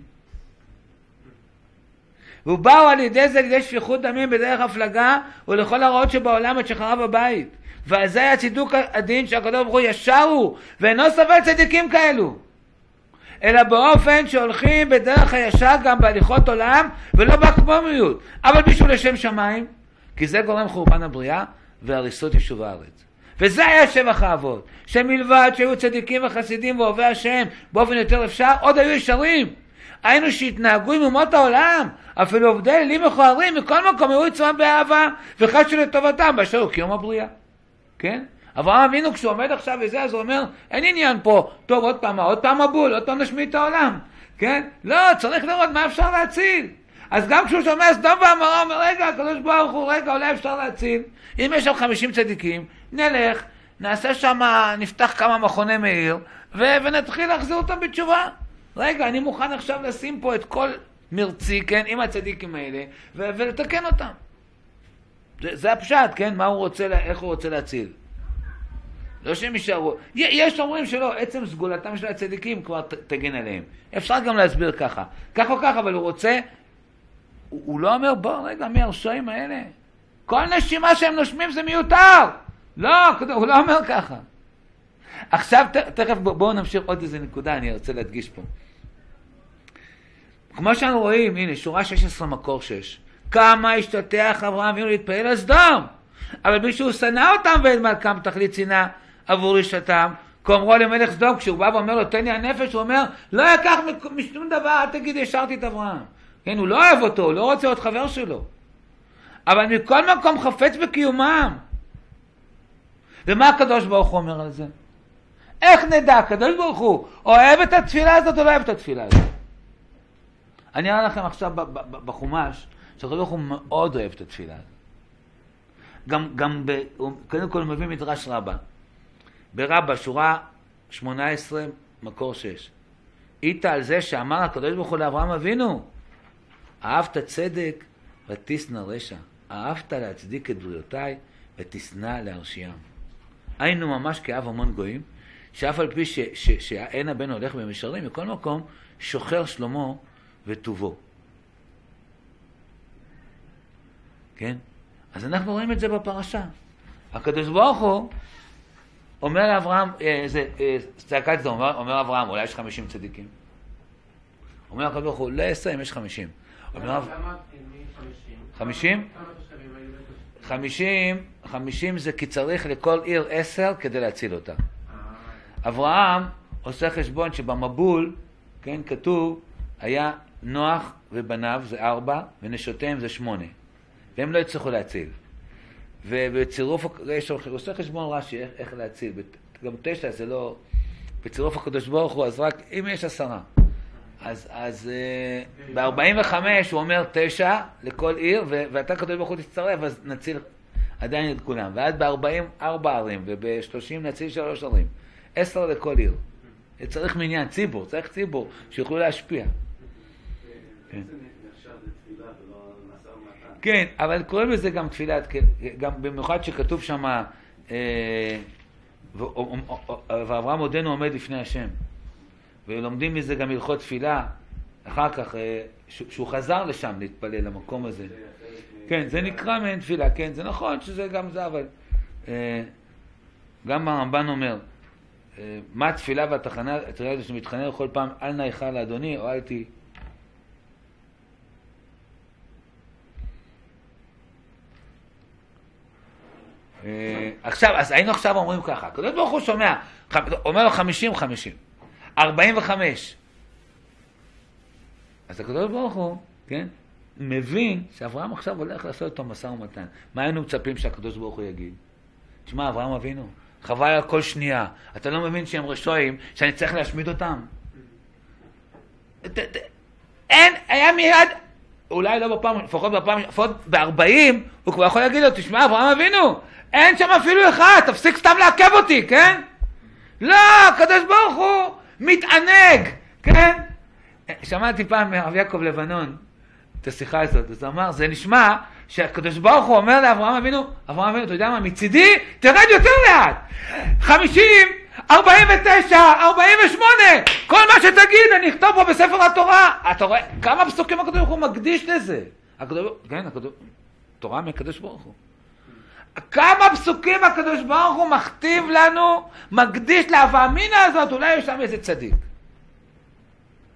ובאו על ידי זה לידי שפיכות דמים בדרך הפלגה ולכל הרעות שבעולם עד שחרב הבית. ועל זה היה צידוק הדין שהקדוש ברוך הוא ישר הוא, ואינו סובל צדיקים כאלו. אלא באופן שהולכים בדרך הישר גם בהליכות עולם, ולא באקמומיות, אבל בשביל לשם שמיים, כי זה גורם חורבן הבריאה והריסות יישוב הארץ. וזה היה שבח האבות, שמלבד שהיו צדיקים וחסידים ואוהבי השם באופן יותר אפשר, עוד היו ישרים. היינו שהתנהגו עם אומות העולם, אפילו עובדי אלים מכוערים, מכל מקום היו עצמם באהבה, וחשו לטובתם באשר הוא קיום הבריאה. כן? אברהם אבינו כשהוא עומד עכשיו וזה, אז הוא אומר, אין עניין פה, טוב עוד פעם, עוד פעם מבול, עוד פעם נשמיד את העולם, כן? לא, צריך לראות מה אפשר להציל. אז גם כשהוא שומע סדום ועמורה, אומר, רגע, הקדוש ברוך הוא, רגע, אולי אפשר להציל. אם יש שם 50 צדיקים, נלך, נעשה שם, נפתח כמה מכוני מאיר, ו- ונתחיל להחזיר אותם בתשובה. רגע, אני מוכן עכשיו לשים פה את כל מרצי, כן, עם הצדיקים האלה, ו- ולתקן אותם. זה, זה הפשט, כן, מה הוא רוצה, איך הוא רוצה להציל. לא שהם יישארו. יש אומרים שלא, עצם סגולתם של הצדיקים כבר תגן עליהם. אפשר גם להסביר ככה. כך או כך, אבל הוא רוצה... הוא, הוא לא אומר, בוא רגע, מי הרשעים האלה? כל נשימה שהם נושמים זה מיותר! לא, הוא לא אומר ככה. עכשיו, ת, תכף בוא- בואו נמשיך עוד איזה נקודה, אני רוצה להדגיש פה. כמו שאנחנו רואים, הנה, שורה 16 מקור 6. כמה השתטח אברהם אבינו להתפעל על סדום. אבל בלי שהוא שנא אותם ואין מלכם תכלית שנאה עבור רשעתם, כאומרו למלך סדום, כשהוא בא ואומר לו תן לי הנפש, הוא אומר לא יקח מ- משום דבר, אל תגיד השארתי את אברהם. כן, הוא לא אוהב אותו, הוא לא רוצה להיות חבר שלו. אבל מכל מקום חפץ בקיומם. ומה הקדוש ברוך הוא אומר על זה? איך נדע, הקדוש ברוך הוא אוהב את התפילה הזאת או לא אוהב את התפילה הזאת? אני אראה לכם עכשיו בחומש, שהקדוש ברוך הוא מאוד אוהב את התפילה הזאת. גם, גם ב, הוא- קודם כל הוא מביא מדרש רבה. ברבה, שורה 18, מקור 6. איתה על זה שאמר הקדוש ברוך הוא לאברהם אבינו, אהבת צדק ותשנא רשע, אהבת להצדיק את בריאותיי ותשנא להרשיעם. היינו ממש כאב המון גויים, שאף על פי שאין הבן הולך במישרים, מכל מקום שוחר שלמה וטובו. כן? אז אנחנו רואים את זה בפרשה. הקדוש ברוך הוא אומר לאברהם, אה, זה אה, צעקת סדום, אומר, אומר אברהם, אולי יש 50 צדיקים. אומר הקדוש ברוך הוא, לא 20, יש 50. אומר, אב-
למה מי 50?
50?
כמה תושבים היו בתושבים?
50, 50 זה כי צריך לכל עיר 10 כדי להציל אותה.
אה,
אברהם עושה חשבון שבמבול, כן, כתוב, היה נוח ובניו זה ארבע, ונשותיהם זה שמונה. והם לא הצליחו להציל. ובצירוף, יש, עושה חשבון רש"י איך, איך להציל. גם תשע זה לא... בצירוף הקדוש ברוך הוא, אז רק אם יש עשרה. אז, אז ב-45 הוא אומר תשע לכל עיר, ואתה הקדוש ברוך הוא תצטרף, אז נציל עדיין את כולם. ואז ב-40 ארבע ערים, וב-30 נציל שלוש ערים. עשר לכל עיר. צריך מניין, ציבור, צריך ציבור, שיוכלו להשפיע. כן.
זה נחשב לתפילה ולא משא ומתן.
כן, אבל קוראים לזה גם תפילת, גם במיוחד שכתוב שם, אה, ואברהם עודנו עומד לפני השם. ולומדים מזה גם הלכות תפילה, אחר כך, אה, שהוא חזר לשם להתפלל, למקום הזה. כן, זה נקרא מעין תפילה, כן, זה נכון שזה גם זה, אבל אה, גם הרמב"ן אומר, מה התפילה והתחנה, תראה שמתחנן כל פעם, אל נא איכה לאדוני, או אל תהי. עכשיו, אז היינו עכשיו אומרים ככה, הקדוש ברוך הוא שומע, אומר לו חמישים, חמישים, ארבעים וחמש. אז הקדוש ברוך הוא, כן, מבין שאברהם עכשיו הולך לעשות איתו משא ומתן. מה היינו מצפים שהקדוש ברוך הוא יגיד? תשמע, אברהם אבינו, חבל על כל שנייה. אתה לא מבין שהם רשעים, שאני צריך להשמיד אותם? אין, היה מיד, אולי לא בפעם, לפחות בפעם, לפחות בארבעים, הוא כבר יכול להגיד לו, תשמע, אברהם אבינו, אין שם אפילו אחד, תפסיק סתם לעכב אותי, כן? לא, הקדוש ברוך הוא מתענג, כן? שמעתי פעם מהרב יעקב לבנון את השיחה הזאת, אז הוא אמר, זה נשמע שהקדוש ברוך הוא אומר לאברהם אבינו, אברהם אבינו, אתה יודע מה, מצידי, תרד יותר לאט. חמישים, ארבעים ותשע, ארבעים ושמונה, כל מה שתגיד אני אכתוב פה בספר התורה. אתה רואה, כמה פסוקים הקדוש ברוך הוא מקדיש לזה. הקדוש, כן, הקדוש, תורה מהקדוש ברוך הוא. כמה פסוקים הקדוש ברוך הוא מכתיב לנו, מקדיש להווה אמינא הזאת, אולי יש שם איזה צדיק.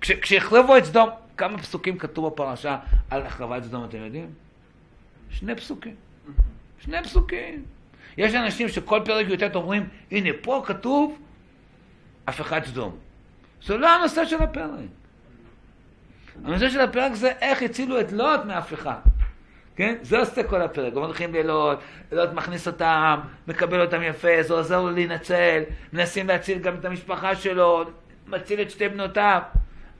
כש- כשהחרבו את סדום, כמה פסוקים כתוב בפרשה על החרבת סדום, אתם יודעים? שני פסוקים. שני פסוקים. יש אנשים שכל פרק י"ט אומרים, הנה פה כתוב הפיכת סדום. זה לא הנושא של הפרק. הנושא של הפרק זה איך הצילו את לוט מההפיכה. כן? זה עושה כל הפרק. הולכים לילות, לילות מכניס אותם, מקבל אותם יפה, זה עוזר לו להינצל, מנסים להציל גם את המשפחה שלו, מציל את שתי בנותיו.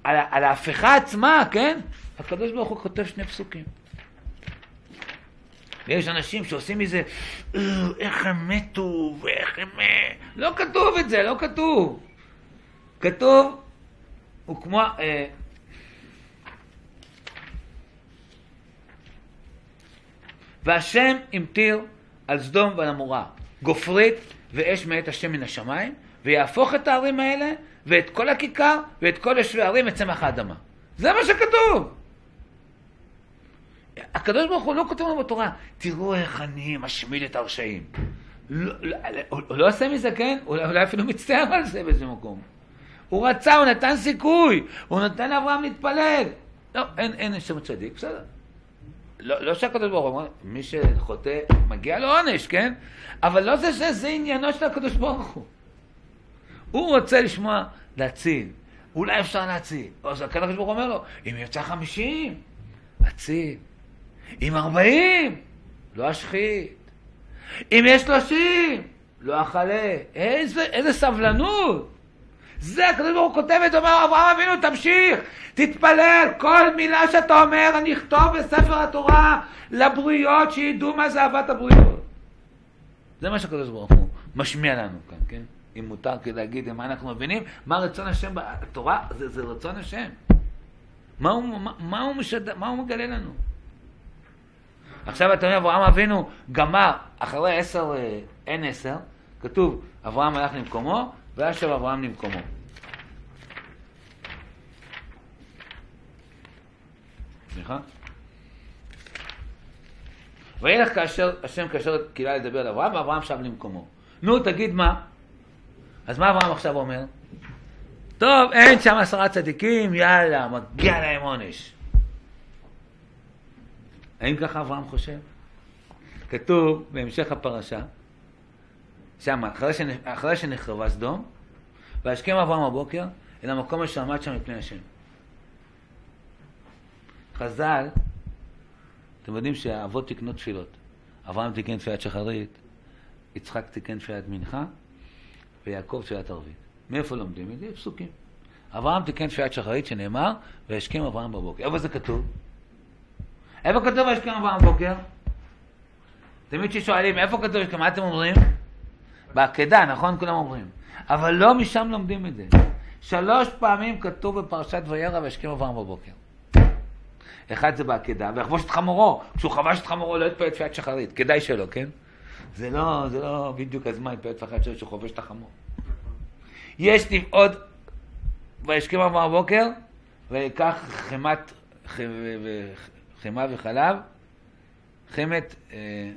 על, על ההפיכה עצמה, כן? הקדוש ברוך הוא כותב שני פסוקים. ויש אנשים שעושים מזה, "אה, איך הם מתו, ואיך הם... אה", לא כתוב את זה, לא כתוב. כתוב, הוא כמו... אה, והשם המטיר על סדום ועל עמורה, גופרית ואש מאת השם מן השמיים, ויהפוך את הערים האלה, ואת כל הכיכר, ואת כל יושבי הערים את צמח האדמה. זה מה שכתוב. הקדוש ברוך הוא לא כותב לנו בתורה, תראו איך אני משמיד את הרשעים. לא, לא, הוא לא עושה מזה, כן? אולי אפילו מצטער על זה באיזה מקום. הוא רצה, הוא נתן סיכוי, הוא נתן לאברהם להתפלל. לא, אין, אין שם צדיק, בסדר. לא, לא שהקדוש ברוך הוא אומר, מי שחוטא, מגיע לו עונש, כן? אבל לא זה שזה עניינו של הקדוש ברוך הוא. הוא רוצה לשמוע, להציל. אולי אפשר להציל. אז הקדוש ברוך הוא אומר לו, אם יצא חמישים, אציל. אם ארבעים, לא אשחית. אם יש שלושים, לא אכלה. איזה, איזה סבלנות. זה הקדוש ברוך הוא כותב את זה, אומר אברהם אבינו תמשיך, תתפלל, כל מילה שאתה אומר אני אכתוב בספר התורה לבריות שידעו מה זה אהבת הבריות. זה מה שהקדוש ברוך הוא משמיע לנו כאן, כן? אם מותר כדי להגיד מה אנחנו מבינים, מה רצון השם בתורה, זה, זה רצון השם. מה הוא, מה, מה, הוא משד... מה הוא מגלה לנו? עכשיו אתה אומר, אברהם אבינו גמר, אחרי עשר, אה, אין עשר, כתוב, אברהם הלך למקומו, וישב אברהם למקומו. סליחה? וילך כאשר השם כאשר קהילה לדבר אברהם, ואברהם שב למקומו. נו, תגיד מה? אז מה אברהם עכשיו אומר? טוב, אין שם עשרה צדיקים, יאללה, מגיע להם עונש. האם ככה אברהם חושב? כתוב בהמשך הפרשה, שם, אחרי, שנ... אחרי שנחרבה סדום, והשכם אברהם הבוקר אל המקום אשר עמד שם מפני השם. חז"ל, אתם יודעים שהאבות תיקנו תפילות. אברהם תיקן תפילת שחרית, יצחק תיקן תפילת מנחה, ויעקב תפילת ערבית. מאיפה לומדים את זה? פסוקים. אברהם תיקן תפילת שחרית שנאמר, וישכם אברהם בבוקר. איפה זה כתוב? איפה כתוב וישכם אברהם בבוקר? תמיד כששואלים, איפה כתוב, מה אתם אומרים? בעקדה, נכון? כולם אומרים. אבל לא משם לומדים את זה. שלוש פעמים כתוב בפרשת וירא וישכם אברהם בבוקר. אחד זה בעקדה, ויחבוש את חמורו. כשהוא חבש את חמורו לא יתפלל תפילת שחרית. כדאי שלא, כן? זה לא, זה לא בדיוק הזמן להתפלל תפילת שחרית כשהוא חובש את החמור. יש לי עוד, וישכם אברהם בבוקר, ויקח חמת, חמה וחלב, חמת, אה,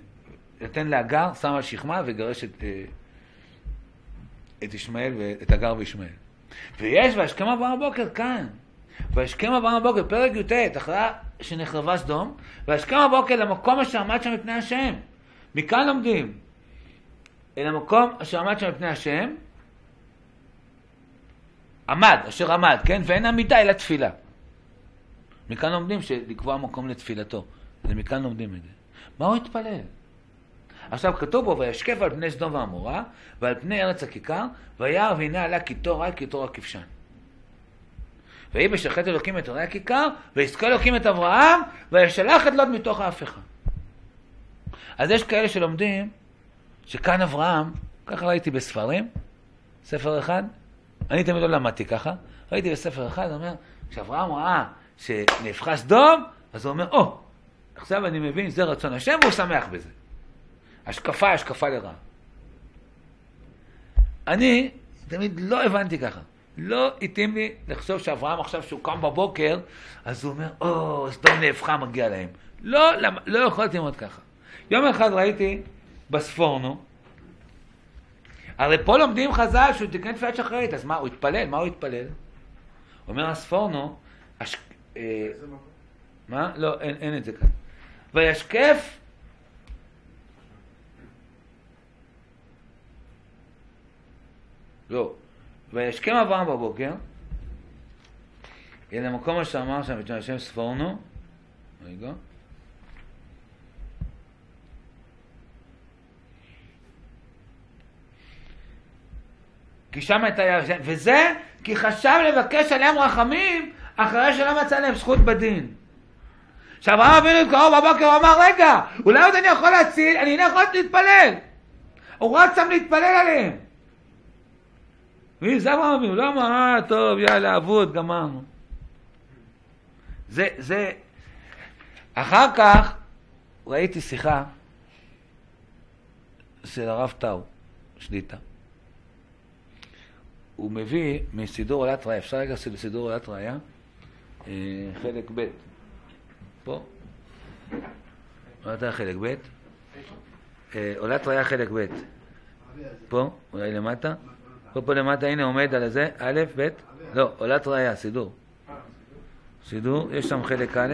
נותן להגר, שם על שכמה וגרש את, אה, את ישמעאל ואת הגר וישמעאל. ויש וישכם אברהם בבוקר כאן. וישכם אברהם בבוקר, פרק י"ט, אחרי שנחרבה סדום, וישכם בבוקר למקום אשר עמד שם מפני השם. מכאן לומדים. אל המקום אשר עמד שם מפני השם, עמד, אשר עמד, כן? ואין עמידה אלא תפילה. מכאן לומדים שלקבוע מקום לתפילתו. זה מכאן לומדים את זה. מה הוא התפלל? עכשיו כתוב בו, וישקף על פני סדום ועמורה, ועל פני ארץ הכיכר, וירא והנה עלה קיטור רע קיטור הכבשן. ויהי בשחט אלוקים את ערי הכיכר, ויזכה אלוקים את אברהם, וישלח את לוט מתוך ההפיכה. אז יש כאלה שלומדים שכאן אברהם, ככה ראיתי בספרים, ספר אחד, אני תמיד לא למדתי ככה, ראיתי בספר אחד, אומר, כשאברהם ראה שנהפכה סדום, אז הוא אומר, או, oh, עכשיו אני מבין, זה רצון השם, והוא שמח בזה. השקפה השקפה לרעה. אני תמיד לא הבנתי ככה. לא התאים לי לחשוב שאברהם עכשיו שהוא קם בבוקר, אז הוא אומר, או, oh, סדום נהפכה, מגיע להם. לא, לא יכולתי ללמוד ככה. יום אחד ראיתי בספורנו, הרי פה לומדים חז"ל שהוא תיקן תפילת שחרית, אז מה, הוא התפלל? מה הוא התפלל? אומר הספורנו, הש... אה, מה? לא, אין, אין את זה כאן. וישקף לא. וישכם אברהם בבוקר, אלא מקום אשר אמר שם את השם ספורנו, רגע, כי שם הייתה ירשם, וזה כי חשב לבקש עליהם רחמים אחרי שלא מצא להם זכות בדין. שאברהם אבינו קרוב בבוקר הוא אמר, רגע, אולי עוד אני יכול להציל, אני לא יכול להתפלל. הוא רץ שם להתפלל עליהם. וזה אברהם אבינו, לא אמר, אה, טוב, יאללה, אבוד, גמרנו. זה, זה... אחר כך ראיתי שיחה של הרב טאו, שליטה. הוא מביא מסידור עולת ראיה, אפשר רגע סידור עולת ראיה? אה, חלק ב', פה, עולת ראיה חלק ב', אה, עולת ראיה חלק ב', פה, אולי למטה, פה פה למטה, הנה עומד על זה, א', ב', לא, עולת ראיה, סידור. סידור, יש שם חלק א'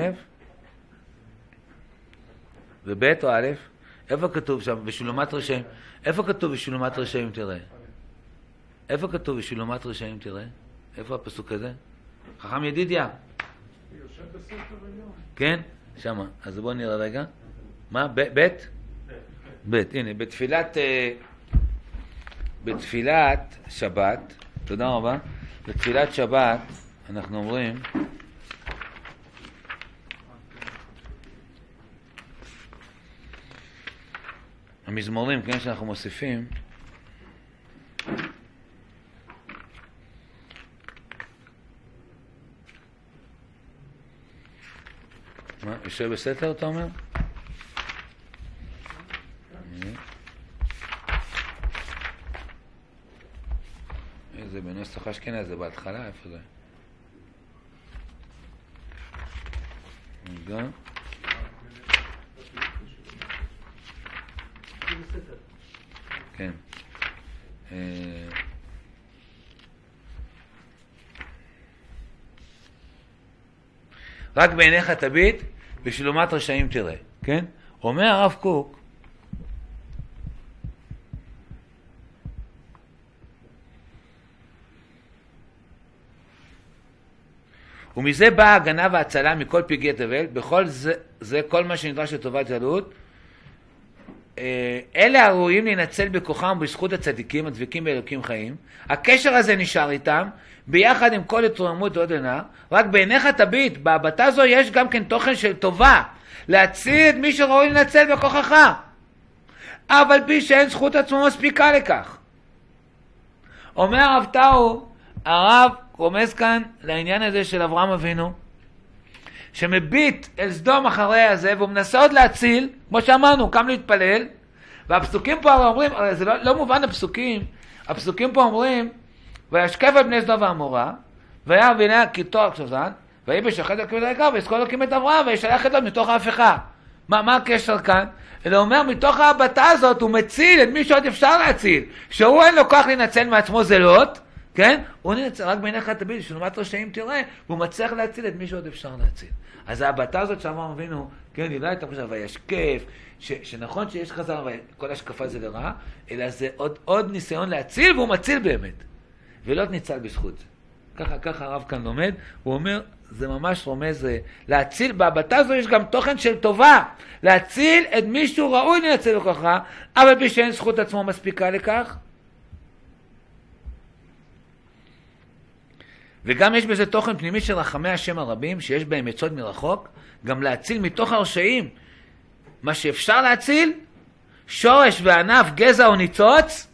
וב' או א', איפה כתוב שם? בשולמת רשעים. איפה כתוב בשולמת רשעים תראה? איפה כתוב בשולמת רשעים תראה? איפה הפסוק הזה? חכם ידידיה. כן? שמה. אז בואו נראה רגע. מה? ב'? ב'. הנה, בתפילת... בתפילת שבת, תודה רבה, בתפילת שבת אנחנו אומרים המזמורים, כן, שאנחנו מוסיפים, מה, יושב בסתר, אתה אומר? זה בנוסח אשכנז, זה בהתחלה, איפה זה? רגע. כן. אה, רק בעיניך תביט, בשלומת רשעים תראה, כן? אומר הרב קוק, ומזה באה ההגנה וההצלה מכל פגעי תבל, בכל זה, זה כל מה שנדרש לטובת גלות. אה, אלה הראויים להינצל בכוחם ובזכות הצדיקים הדבקים באלוקים חיים. הקשר הזה נשאר איתם, ביחד עם כל התרוממות ועוד עינה. רק בעיניך תביט, בהבטה זו יש גם כן תוכן של טובה, להציל את מי שראוי לנצל בכוחך. אף על פי שאין זכות עצמו מספיקה לכך. אומר הרב טאו, הרב רומז כאן לעניין הזה של אברהם אבינו, שמביט אל סדום אחרי הזה, והוא מנסה עוד להציל, כמו שאמרנו, קם להתפלל, והפסוקים פה אומרים, הרי זה לא, לא מובן הפסוקים, הפסוקים פה אומרים, וישכב על בני סדום ועמורה, והיה והנה כי תואר כשזן, ויהי בשחט הכבד העיקר, ויזכור אלוקים את אברהם, וישלח את לו מתוך ההפיכה. מה, מה הקשר כאן? אלא אומר, מתוך ההבטה הזאת הוא מציל את מי שעוד אפשר להציל. שהוא אין לו כוח להינצל מעצמו זה לוט, כן? הוא נרצה רק בעיניך תביט, שלעומת רשעים תראה, והוא מצליח להציל את מי שעוד אפשר להציל. אז ההבטה הזאת שאמרנו אבינו, כן, היא לא הייתה חושבת, וישקף, שנכון שיש חזר, כל השקפה זה לרע, אלא זה עוד, עוד ניסיון להציל, והוא מציל באמת. ולא ניצל בזכות זה. ככה, ככה הרב כאן לומד, הוא אומר, זה ממש רומז, להציל, בהבטה הזו יש גם תוכן של טובה, להציל את מי שהוא ראוי לנצל בכוחה, אבל מי שאין זכות עצמו מספיקה לכך, וגם יש בזה תוכן פנימי של רחמי השם הרבים, שיש בהם עצות מרחוק, גם להציל מתוך הרשעים מה שאפשר להציל, שורש וענף, גזע או ניצוץ,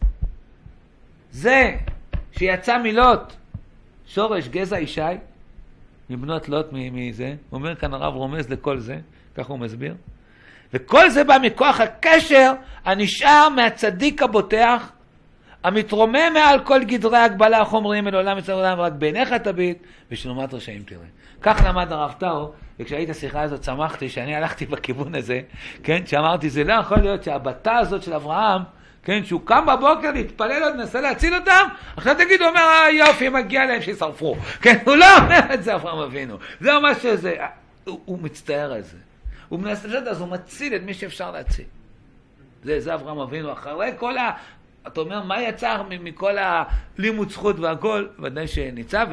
זה שיצא מלוט, שורש, גזע, ישי, מבנות לוט מזה, אומר כאן הרב רומז לכל זה, ככה הוא מסביר. וכל זה בא מכוח הקשר הנשאר מהצדיק הבוטח המתרומם מעל כל גדרי ההגבלה החומריים אל עולם מצד עולם, רק בעיניך תביט, ושלומת רשעים תראה. כך למד הרב טאו, וכשהייתי השיחה הזאת שמחתי שאני הלכתי בכיוון הזה, כן, שאמרתי, זה לא יכול להיות שהבתה הזאת של אברהם, כן, שהוא קם בבוקר להתפלל עוד, מנסה להציל אותם, עכשיו תגיד, הוא אומר, אה, יופי, מגיע להם שישרפו. כן, הוא לא אומר את זה, אברהם אבינו. זה מה שזה, הוא, הוא מצטער על זה. הוא מנסה, אז הוא מציל את מי שאפשר להציל. זה, זה אברהם אבינו, אחרי כל אתה אומר, מה יצא מכל הלימוד זכות והכל? ודאי שניצב,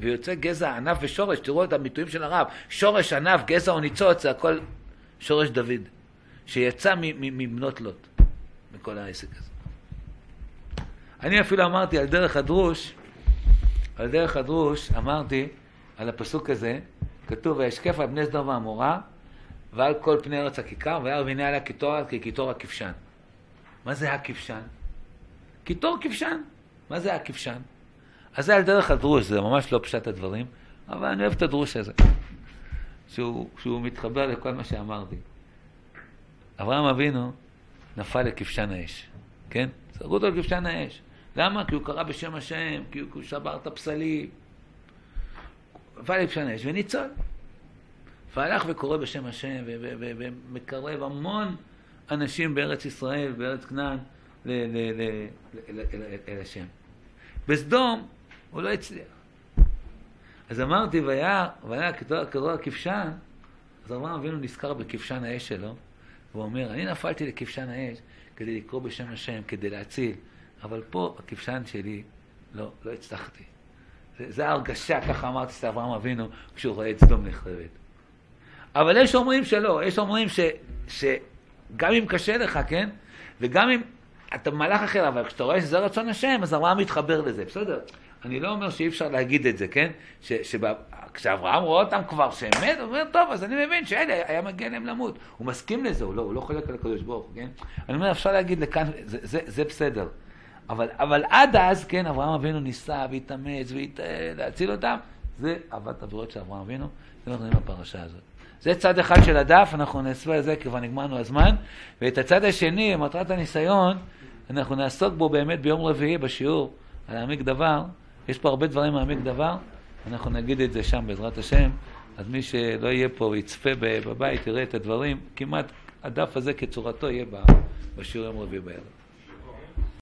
ויוצא גזע, ענף ושורש, תראו את הביטויים של הרב, שורש, ענף, גזע או ניצוץ, זה הכל שורש דוד, שיצא מבנות לוט, מכל העסק הזה. אני אפילו אמרתי על דרך הדרוש, על דרך הדרוש, אמרתי על הפסוק הזה, כתוב, וישקף על בני סדום ועמורה, ועל כל פני ארץ הכיכר, וירא והנה עליה קיטור כקיטור הכבשן. מה זה הכבשן? קיטור כבשן. מה זה הכבשן? אז זה על דרך הדרוש, זה ממש לא פשט הדברים, אבל אני אוהב את הדרוש הזה, שהוא, שהוא מתחבר לכל מה שאמרתי. אברהם אבינו נפל לכבשן האש, כן? זרקו אותו לכבשן האש. למה? כי הוא קרא בשם השם, כי הוא שבר את הפסלים. נפל לכבשן האש וניצול. והלך וקורא בשם השם ומקרב המון אנשים בארץ ישראל, בארץ כנען, אל השם. בסדום הוא לא הצליח. אז אמרתי, והיה, כתוב הכבשן, אז אברהם אבינו נזכר בכבשן האש שלו, והוא אומר, אני נפלתי לכבשן האש כדי לקרוא בשם השם, כדי להציל, אבל פה הכבשן שלי, לא, לא הצלחתי. זה ההרגשה, ככה אמרתי, של אברהם אבינו, כשהוא רואה את סדום נחרבת. אבל יש אומרים שלא, יש אומרים ש, שגם אם קשה לך, כן? וגם אם אתה מלאך אחר, אבל כשאתה רואה שזה רצון השם, אז אברהם מתחבר לזה, בסדר? אני לא אומר שאי אפשר להגיד את זה, כן? כשאברהם רואה אותם כבר שהם מת, הוא אומר, טוב, אז אני מבין שאלה היה מגיע להם למות. הוא מסכים לזה, הוא לא, הוא לא חולק על הקדוש ברוך הוא, כן? אני אומר, אפשר להגיד לכאן, זה, זה, זה בסדר. אבל, אבל עד אז, כן, אברהם אבינו ניסה והתאמץ להציל אותם, זה אהבת הבירות של אברהם אבינו, זה אנחנו רואים בפרשה הזאת. זה צד אחד של הדף, אנחנו נעשה על זה כבר נגמרנו הזמן, ואת הצד השני, מטרת הניסיון, אנחנו נעסוק בו באמת ביום רביעי בשיעור על העמיק דבר. יש פה הרבה דברים מעמיק דבר, אנחנו נגיד את זה שם בעזרת השם. אז מי שלא יהיה פה ויצפה בבית, יראה את הדברים, כמעט הדף הזה כצורתו יהיה בשיעור יום רביעי בערב.